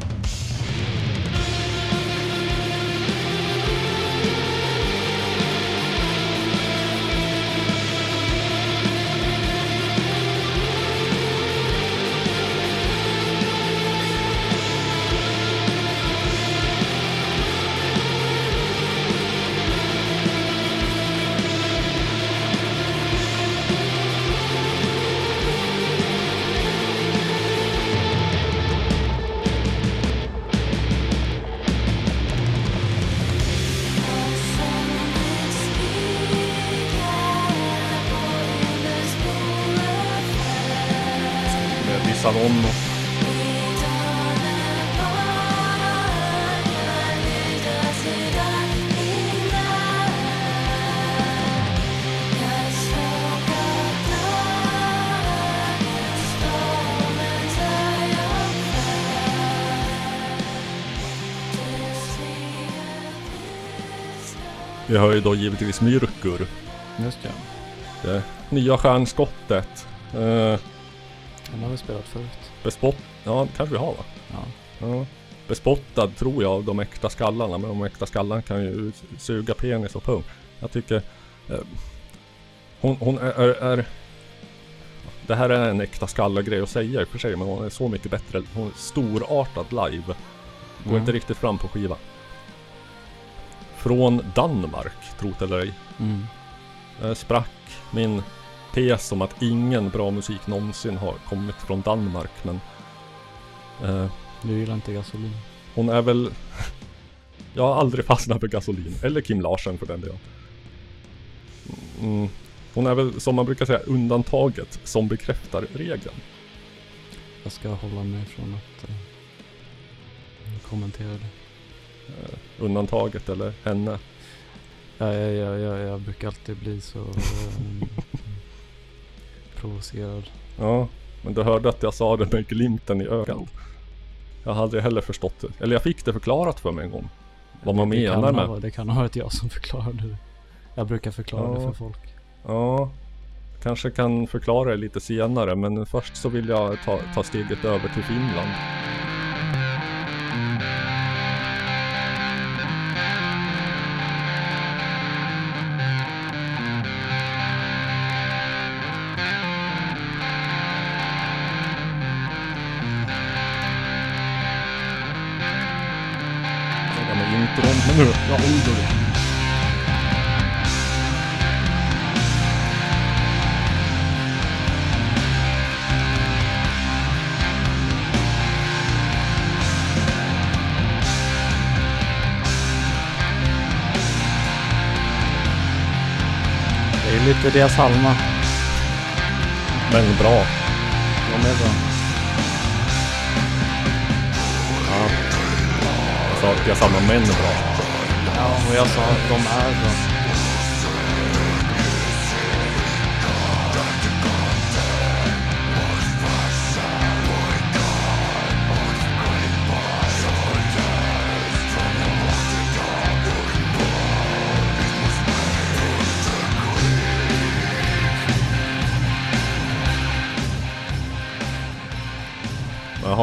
Har ju då givetvis Myrkur. Just det. Det nya stjärnskottet. Eh, Den har vi spelat förut. bespott... Ja, kanske vi har va? Ja. Ja. Bespottad tror jag av de äkta skallarna. Men de äkta skallarna kan ju suga penis och pung. Jag tycker... Eh, hon, hon är, är, är... Det här är en äkta skallargrej att säga i och för sig. Men hon är så mycket bättre. Hon är storartad live. Går Mm. inte riktigt fram på skiva. Från Danmark, trot eller ej. Mm. Eh, sprack min tes om att ingen bra musik någonsin har kommit från Danmark men eh, Du gillar inte gasolin? Hon är väl *laughs* Jag har aldrig fastnat för gasolin eller Kim Larsen för den delen mm, Hon är väl som man brukar säga undantaget som bekräftar regeln Jag ska hålla mig från att eh, kommentera det. Eh, Undantaget eller henne Ja, jag, jag, jag, brukar alltid bli så eh, provocerad. Ja Men du hörde att jag sa det med glimten i ögat Jag hade heller förstått det Eller jag fick det förklarat för mig en gång Vad man det menar med ha, Det kan ha varit jag som förklarade det. Jag brukar förklara det Ja. för folk. Ja, kanske kan förklara det lite senare men först så vill jag ta, ta steget över till Finland. Men oj. Det är lite deras Alma. Men bra. De är bra. Ja. Jag sa att jag samma män är bra. Och jag sa att de är bra.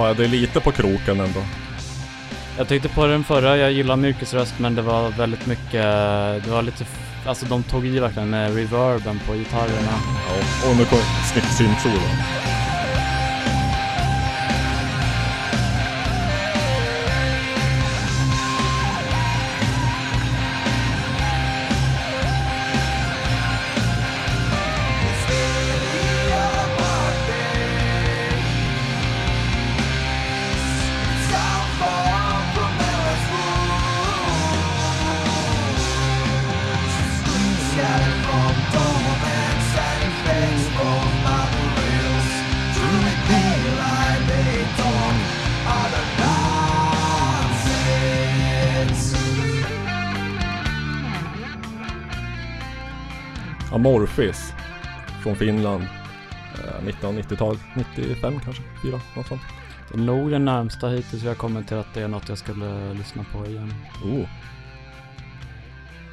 har jag det lite på kroken ändå. Jag tyckte på den förra, jag gillar Myrkes röst men det var väldigt mycket, det var lite, alltså de tog i verkligen med reverben på gitarrerna. Ja, och nu kommer snyggt Amorphis. Från Finland. Eh, 1990-tal. 95 kanske? 4? Något sånt. Det är nog den närmsta hittills har kommit till att det är något jag skulle lyssna på igen. Oh.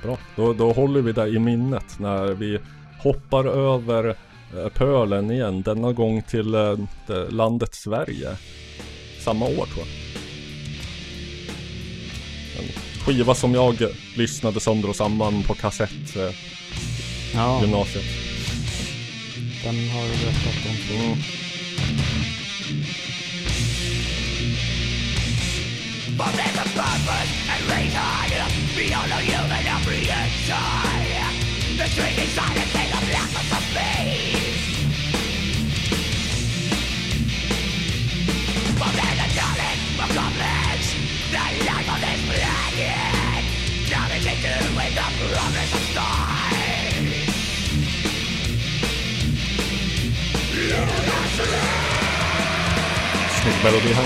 Bra. Då, då håller vi det i minnet när vi hoppar över eh, pölen igen. Denna gång till eh, det- landet Sverige. Samma år tror jag. En skiva som jag lyssnade sönder och samman på kassett. Ja. Gymnasiet. Den har du berättat om. Mm. But there's a purpose and reason beyond the human apprehension. The street is silent in the blackness of space. But there's a knowledge accomplished the life of this planet. Damaging to with the progress of stars. Snygg melodi här.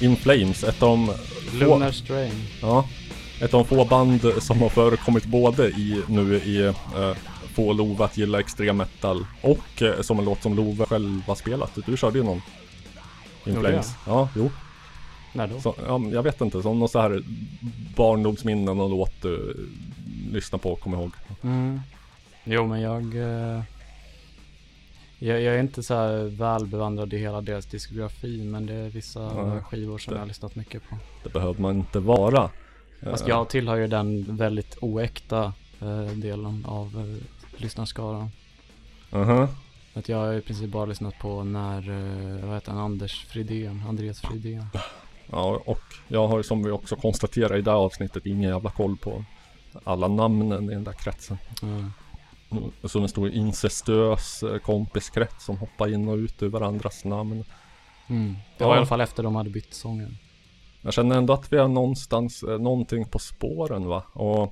In Flames, ett av Lunar Strain. Ja, ett av få band som har förekommit både i nu i uh, Få Love att gilla extrem metal och eh, som en låt som Love själv har spelat. Du körde ju någon In Gjorde Flames. Ja, jo. När då? Så, ja, jag vet inte, som någon så här barndomsminnen och låt du lyssnar på, kommer ihåg. Mm. Jo men jag, eh, jag, jag är inte så här välbevandrad i hela deras diskografi men det är vissa Ja, skivor som det- jag har lyssnat mycket på. Det behöver man inte vara. Fast jag tillhör ju den väldigt oäkta eh, delen av eh, lyssnarskaran. Mhm. Att jag har i princip bara lyssnat på när, eh, vad heter han, Anders Fridén, Andreas Fridén. Ja, och jag har som vi också konstaterar i det här avsnittet ingen jävla koll på alla namnen i den där kretsen. Mm. Mm, Som en stor incestuös eh, kompiskrets som hoppar in och ut ur varandras namn. Mm. Det Ja. var i alla fall efter de hade bytt sången. Jag känner ändå att vi är någonstans, eh, någonting på spåren va. Och,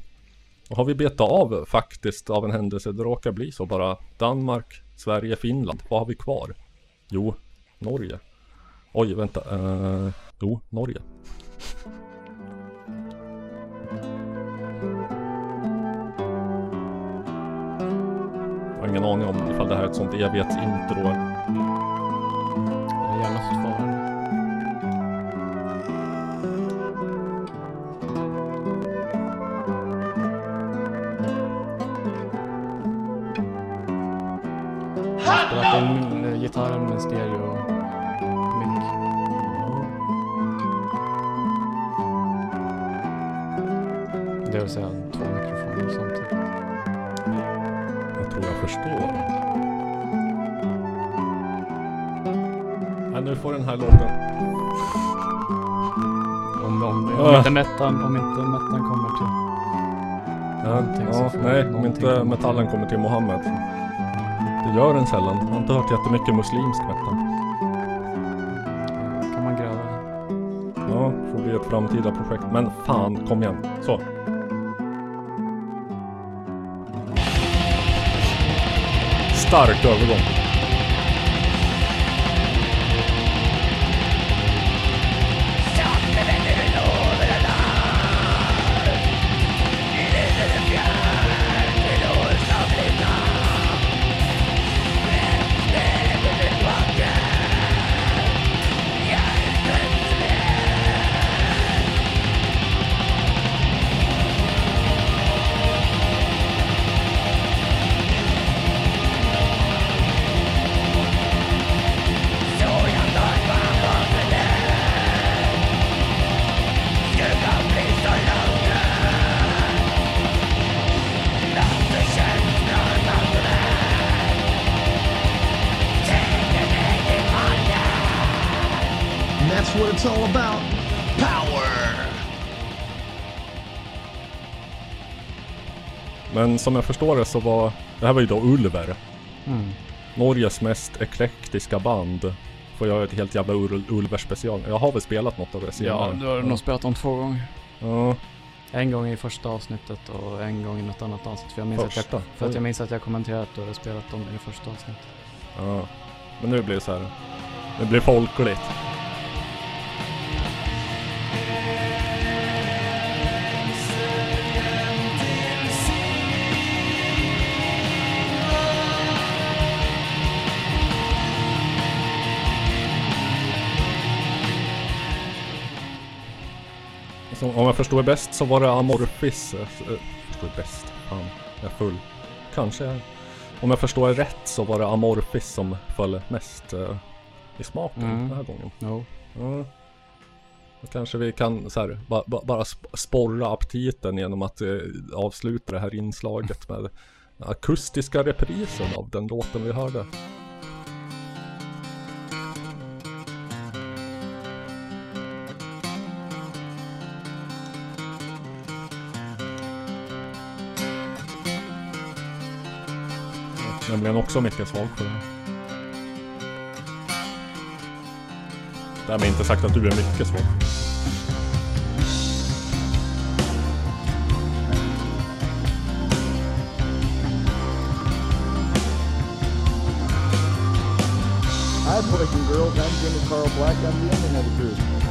och har vi betat av faktiskt av en händelse, det råkar bli så bara. Danmark, Sverige, Finland. Vad har vi kvar? Jo, Norge. Oj, vänta. Uh, jo, Norge. Jag har ingen aning om ifall det här är ett sånt evighetsintro. Gitarren med stereo mick. Det vill säga två mikrofoner samtidigt. Jag tror jag förstår. Ja, nu får den här låten. Om, om, om inte metan, om inte metan kommer till Ja, ja, nej, om inte metallen kommer till Mohammed. Det gör den sällan. Jag har inte hört jättemycket muslimsk metal. Kan man gräva? Ja, får bli ett framtida projekt. Men fan, kom igen. Så. Stark övergång. Som jag förstår det så var... Det här var ju då Ulver. Mm. Norges mest eklektiska band. Får jag ett helt jävla Ul- Ulver special. Jag har väl spelat något av det Ja, senare. du har nog spelat dem två gånger. Ja. En gång i första avsnittet och en gång i något annat avsnitt. För jag minns, att jag, för att jag minns att jag kommenterat att du hade spelat dem i det första avsnittet. Ja. Men nu blir det så här. Det blir folkligt. Så om jag förstår bäst så var det Amorphis. eh, eh, Förstår bäst? Fan, jag är full. Kanske. jag- Om jag förstår rätt så var det Amorphis som föll mest eh, i smaken Mm. den här gången. Ja. Då kanske vi kan så här, ba, ba, bara sp- sporra aptiten genom att eh, avsluta det här inslaget med akustiska reprisen av den låten vi hörde. Nämligen också mycket svag för det. Därmed inte sagt att du är mycket svag. Hi, boys and girls. I'm Jimmy Carl Black. I'm the internet of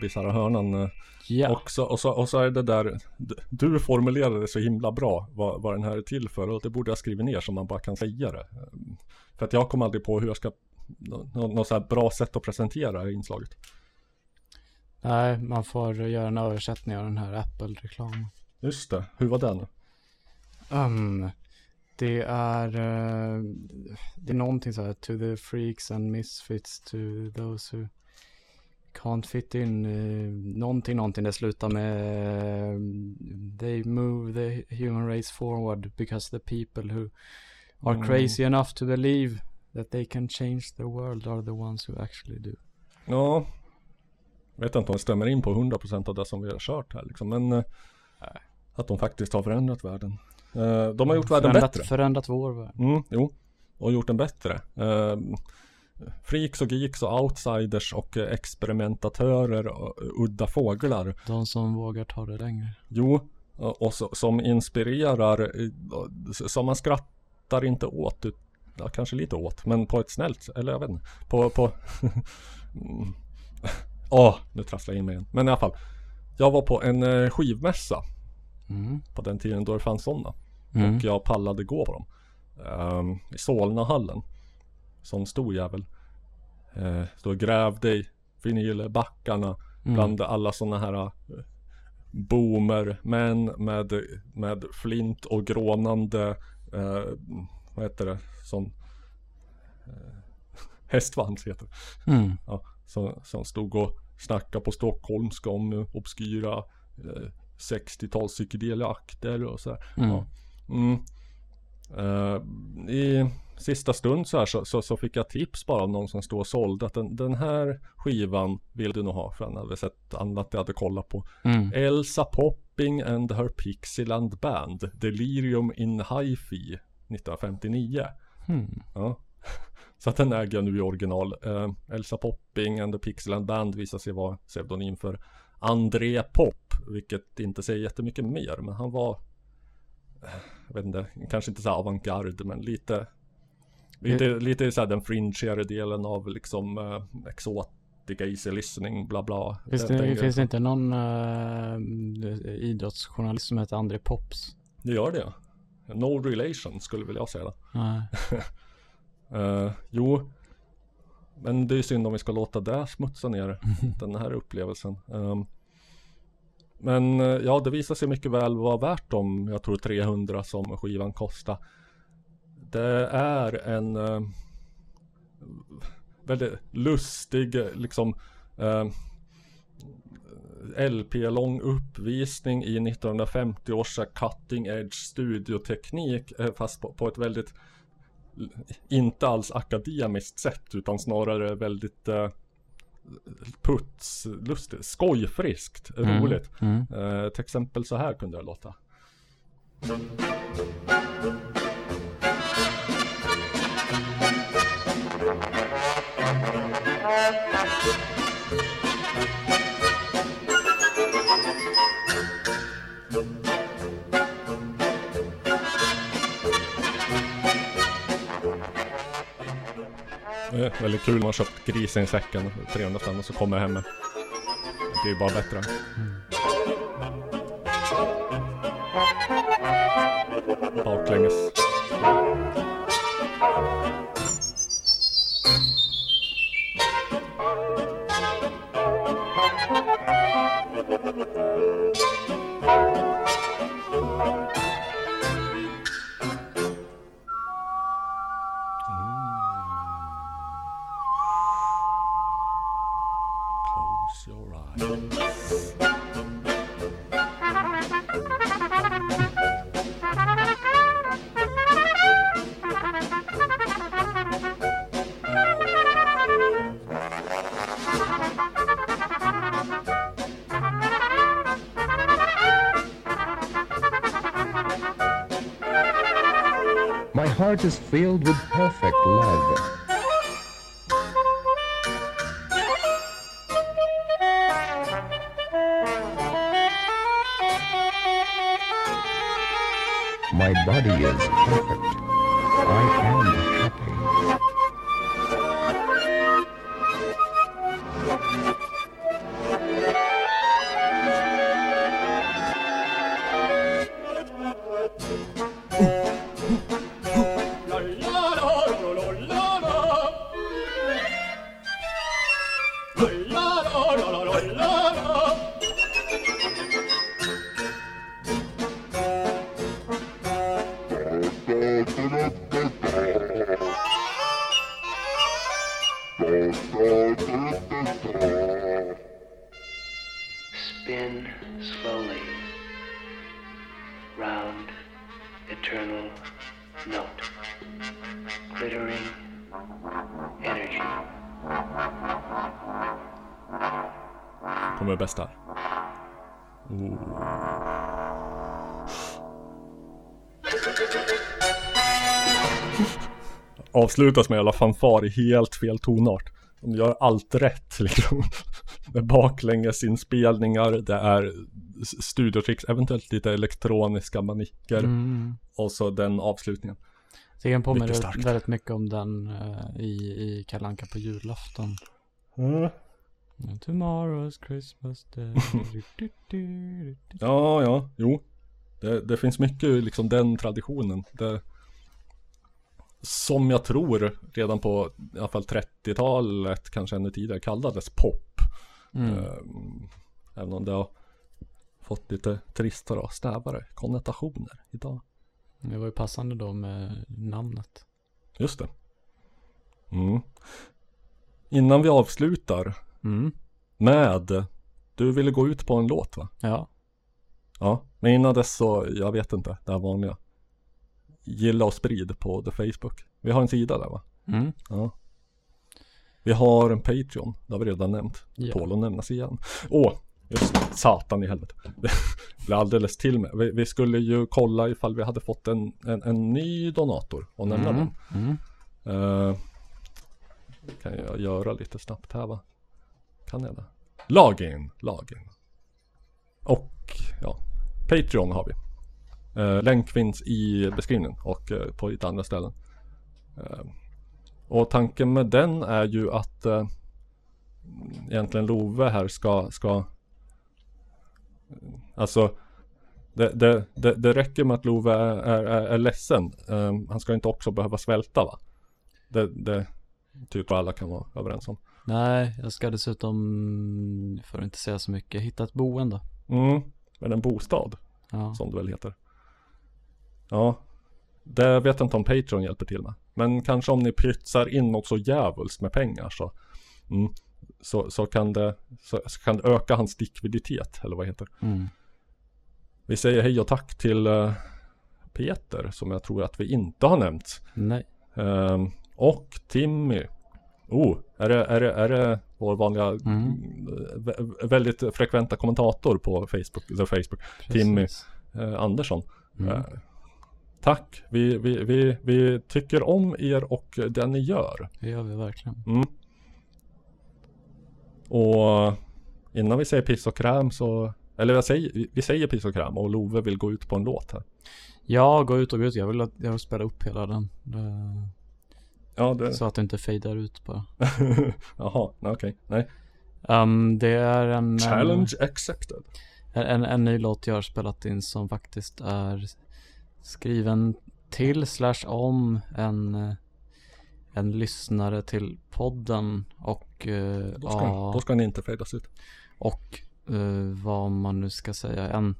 bisarra hörnan. eh. Ja. Och, så, och, så, och så är det där, du formulerade så himla bra vad, vad den här är till för och det borde jag skriva ner så man bara kan säga det. Eh, För att jag kom aldrig på hur jag ska, nå- nå- något så här bra sätt att presentera det inslaget. Nej, man får göra en översättning av den här Apple-reklamen. Just det, hur var den? Um, det är, eh, det är någonting så här, to the freaks and misfits, to those who can't fit in, eh, någonting, någonting, det slutar med eh, they move the human race forward because the people who are Mm. crazy enough to believe That they can change the world are the ones who actually do. Ja. Vet inte om det stämmer in på 100% av det som vi har kört här liksom. Men eh, att de faktiskt har förändrat världen. De har gjort världen förändrat, bättre. Förändrat vår värld. Mm, jo. Och gjort den bättre. Freaks och geeks och outsiders och eh, experimentatörer och eh, udda fåglar. De som vågar ta det längre. Jo, och så, som inspirerar, eh, som man skrattar inte åt, ja, kanske lite åt, men på ett snällt eller jag vet inte, på, på. *laughs* Åh, nu trasslar jag in mig igen. Men i alla fall, jag var på en skivmässa Mm. på den tiden då det fanns sådana. Mm. Och jag pallade gå på dem. Ehm, I Solnahallen. Sån stor jävel. Uh, så grävde i vinylbackarna Mm. bland alla sådana här uh, boomer män med, med flint och grånande eh, vad heter det? Sån *laughs* uh, hästsvans heter det. Mm. Ja, som, som stod och snackade på stockholmska om obskyra uh, 60-tals psykedeliaakter och så här. Mm. Ja. Mm. Eh, I sista stund så här så, så, så fick jag tips bara av någon som stod och sålde att den, den här skivan vill du nog ha för han hade sett annat jag hade kollat på. Mm. Elsa Popping and her Pixieland Band Delirium in Hi-Fi 1959. Hmm. Ja. *laughs* Så att den äger jag nu i original. Eh, Elsa Popping and the Pixieland Band visar sig vara pseudonym för André Pop. Vilket inte säger jättemycket mer. Men han var Jag vet inte, kanske inte så avantgarde men lite Lite, lite så här den fringigare delen av liksom eh, exotica easy listening bla bla. Finns det, finns det inte någon uh, idrottsjournalist som heter André Pops? Det gör det. No relation skulle väl jag säga. Nej. *laughs* Eh, jo. Men det är synd om vi ska låta det smutsa ner *laughs* den här upplevelsen. Ehm, men eh, ja, det visar sig mycket väl vara värt de, jag tror 300 som skivan kostar. Det är en eh, väldigt lustig liksom eh, LP-lång uppvisning i 1950 års cutting edge studioteknik eh, fast på, på ett väldigt inte alls akademiskt sätt utan snarare väldigt eh, putslustigt, skojfriskt, Mm, roligt. mm. Eh, till exempel så här kunde det låta. Det är väldigt kul när man har köpt grisen i säcken, 300 spänn och så kommer jag hem med. Det blir ju bara bättre. Baklänges. Close is filled with perfect love. My body is perfect. I am happy. Avslutas med alla fanfar i helt fel tonart. De gör allt rätt *laughs* liksom. Med baklängesinspelningar, det är studiotricks, eventuellt lite elektroniska manicker. Mm. Och så den avslutningen. Så den påminner väldigt, mycket om den eh, i, i Kalle Anka på julafton. Mm. Tomorrow's Christmas day. *laughs* Ja, ja, jo. Det, det finns mycket liksom den traditionen. Det, som jag tror redan på i alla fall 30-talet, kanske ännu tidigare, kallades pop. Mm. Ehm, även om det har fått lite tristare och snävare konnotationer idag. Det var ju passande då med namnet. Just det. Mm. Innan vi avslutar Mm. med, du ville gå ut på en låt va? Ja. Ja, men innan dess så, jag vet inte, det här vanliga. Gilla och sprid på the Facebook. Vi har en sida där va? Mm. Ja. Vi har en Patreon, det har vi redan nämnt. Ja. Tål att nämnas igen. Åh, just satan i helvete. Det blev alldeles till med. Vi, vi skulle ju kolla ifall vi hade fått en, en, en ny donator och nämna Mm. den. Mm. Eh, kan jag göra lite snabbt här va? Kan jag det? Login, login. Och ja, Patreon har vi. Eh, länk finns i beskrivningen och eh, på lite andra ställen. Eh, och tanken med den är ju att eh, egentligen Love här ska, ska Alltså det, det, det, det räcker med att Love är, är, är, är ledsen. Eh, han ska inte också behöva svälta va? Det, det tycker alla kan vara överens om. Nej, jag ska dessutom, för att inte säga så mycket, hitta ett boende. Mm, men en bostad. Ja. Som det väl heter. Ja. Det vet jag inte om Patreon hjälper till med. Men kanske om ni pytsar in något så djävulskt med pengar så. Mm, så, så, kan det, så, så kan det öka hans likviditet. Eller vad heter. Mm. Vi säger hej och tack till eh, Peter. Som jag tror att vi inte har nämnt. Nej. Ehm, och Timmy. Oh, är det, är det, är det vår vanliga Mm. vä- väldigt frekventa kommentator på Facebook, the Facebook, Timmy eh, Andersson. Mm. Eh, tack, vi, vi, vi, vi tycker om er och det ni gör. Det gör vi verkligen. Mm. Och innan vi säger piss och kräm så, eller jag säger, vi säger piss och kräm och Love vill gå ut på en låt här. Ja, gå ut och gå ut. Jag vill, att, jag vill spela upp hela den. Det, Ja, det... Så att det inte fejdar ut bara. *laughs* Jaha, okej, nej. Um, det är en... Challenge accepted. En, en, en ny låt jag har spelat in som faktiskt är skriven till slash om en, eh, en lyssnare till podden och eh, Då ska, ja, då ska ni inte fejdas ut. och eh, vad man nu ska säga en,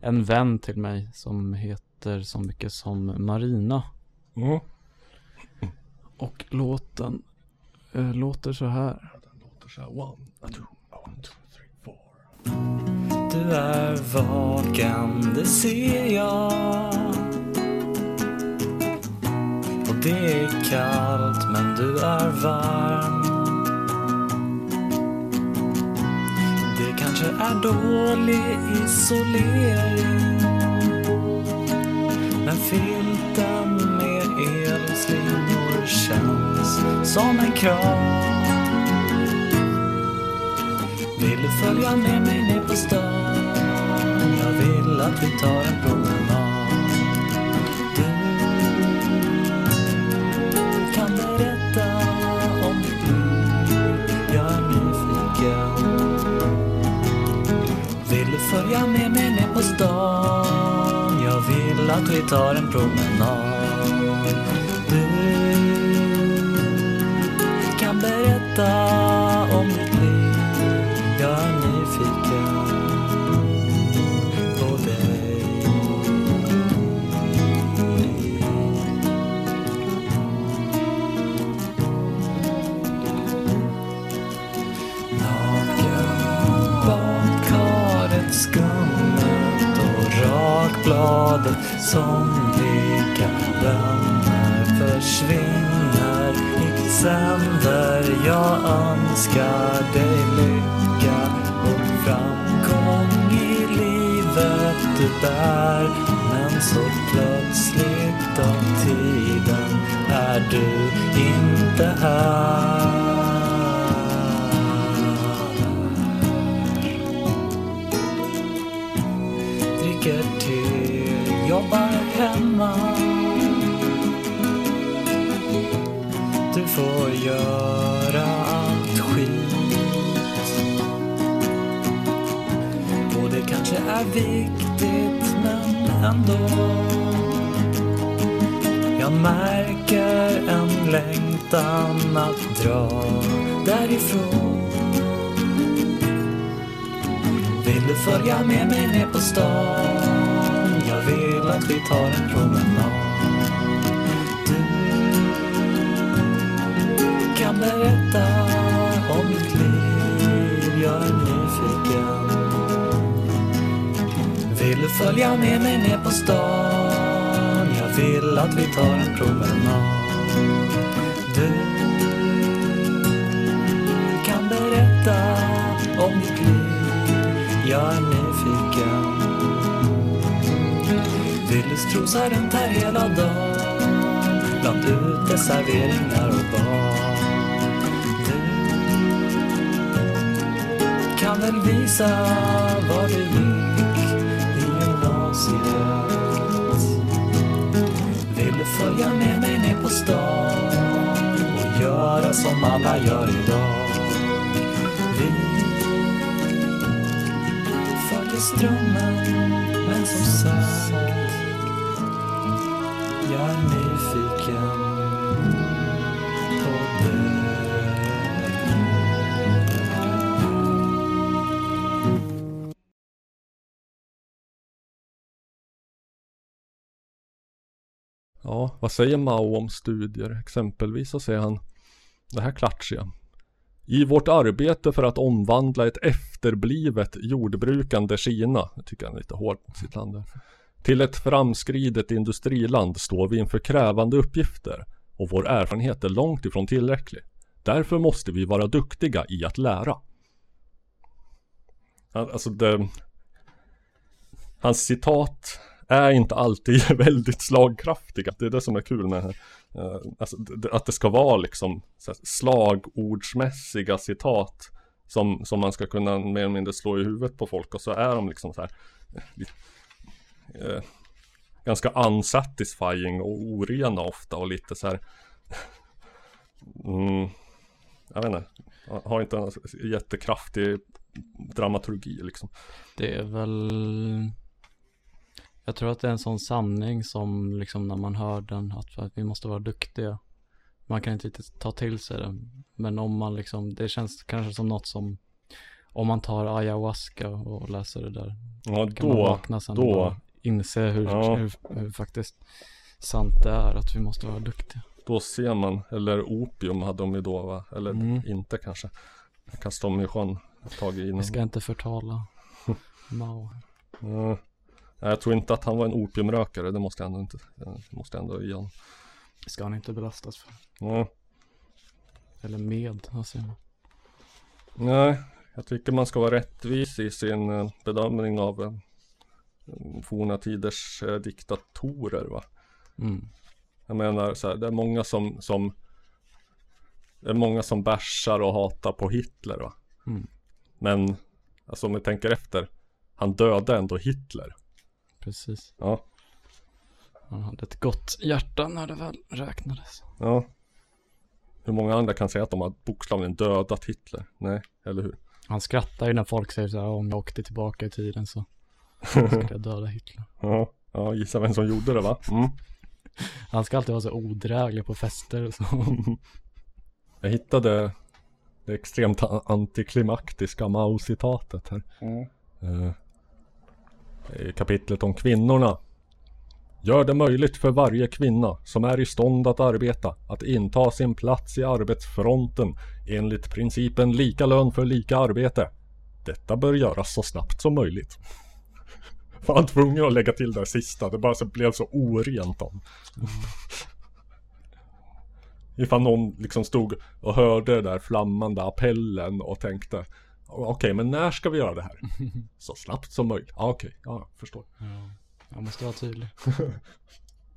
en vän till mig som heter så mycket som Marina Mm. och låten eh, låter så här. Så här, one, two, one, two. Du är vaken, det ser jag Och det är kallt men du är varm. Det kanske är dålig isolering Men filten med elslingor känns som en kram. Vill du följa med mig ner på stan? Jag vill att vi tar en promenad. Du kan berätta om ditt liv. Jag är nyfiken. Vill du följa med mig ner på stan? Jag vill att vi tar en promenad. Du kan berätta rakbladet som lika vänner försvinner sänder. Jag önskar dig lycka och framgång i livet du bär. Men så plötsligt av tiden är du inte här jobbar hemma. Du får göra allt skit. Och det kanske är viktigt, men ändå. Jag märker en längtan att dra därifrån. Vill du följa med mig ner på stan? Jag vill att vi tar en promenad. Du kan berätta om ditt liv, jag är nyfiken. Vill du följa med mig ner på stan? Jag vill att vi tar en promenad. Du kan berätta om ditt liv jag är nyfiken Vill runt här hela dagen. Bland uteserveringar och barn Du kan väl visa var du gick i gymnasiet. Vill du följa med mig ner på stan och göra som alla gör idag? Vi följer strömmen men som sagt Ja, vad säger Mao om studier? Exempelvis så säger han det här klatschiga. I vårt arbete för att omvandla ett efterblivet jordbrukande Kina, jag tycker han är lite hård mot sitt land där, till ett framskridet industriland står vi inför krävande uppgifter och vår erfarenhet är långt ifrån tillräcklig. Därför måste vi vara duktiga i att lära. Alltså det, Hans citat är inte alltid *laughs* väldigt slagkraftiga. Det är det som är kul med det här. Eh, alltså, det- att det ska vara liksom slagordsmässiga citat som, som man ska kunna mer eller mindre slå i huvudet på folk och så är de liksom så här eh, ganska unsatisfying och orena ofta och lite så här mm, jag vet inte, har inte en jättekraftig dramaturgi liksom. Det är väl Jag tror att det är en sån sanning som liksom när man hör den att, att vi måste vara duktiga Man kan inte riktigt ta till sig det Men om man liksom, det känns kanske som något som Om man tar ayahuasca och läser det där Ja, kan man då- vakna sen då- inse hur, Ja. hur, hur faktiskt sant det är att vi måste vara duktiga Då ser man, eller opium hade de ju då va? Eller Mm. inte kanske. Kastade de i sjön ett tag innan. Vi ska inte förtala *laughs* Mao Ja. Nej, Jag tror inte att han var en opiumrökare, det måste jag ändå inte, det måste jag ändå ge honom. Ska han inte belastas för Ja. Eller med, vad säger man? Nej, jag tycker man ska vara rättvis i sin eh, bedömning av eh, forna tiders eh, diktatorer va. Mm. Jag menar så här, det är många som, som Det är många som bärsar och hatar på Hitler va. Mm. Men Alltså om vi tänker efter Han dödade ändå Hitler Precis Ja Han hade ett gott hjärta när det väl räknades Ja Hur många andra kan säga att de har bokstavligen dödat Hitler? Nej, eller hur? Han skrattar ju när folk säger så här, om jag åkte tillbaka i tiden så *laughs* skulle jag döda Hitler. Ja, ja gissa vem som gjorde det va? Mm. Han ska alltid vara så odräglig på fester och så. *laughs* Jag hittade det extremt antiklimaktiska Mao-citatet här. Mm. Eh, I kapitlet om kvinnorna. Gör det möjligt för varje kvinna som är i stånd att arbeta att inta sin plats i arbetsfronten enligt principen lika lön för lika arbete. Detta bör göras så snabbt som möjligt. Var han tvungen att lägga till det sista, det bara så blev så orent om. Ifall någon liksom stod och hörde den där flammande appellen och tänkte Okej, men när ska vi göra det här? *laughs* Så snabbt som möjligt. Ja, okej. Ja, jag förstår. Ja, jag måste vara tydlig. *laughs*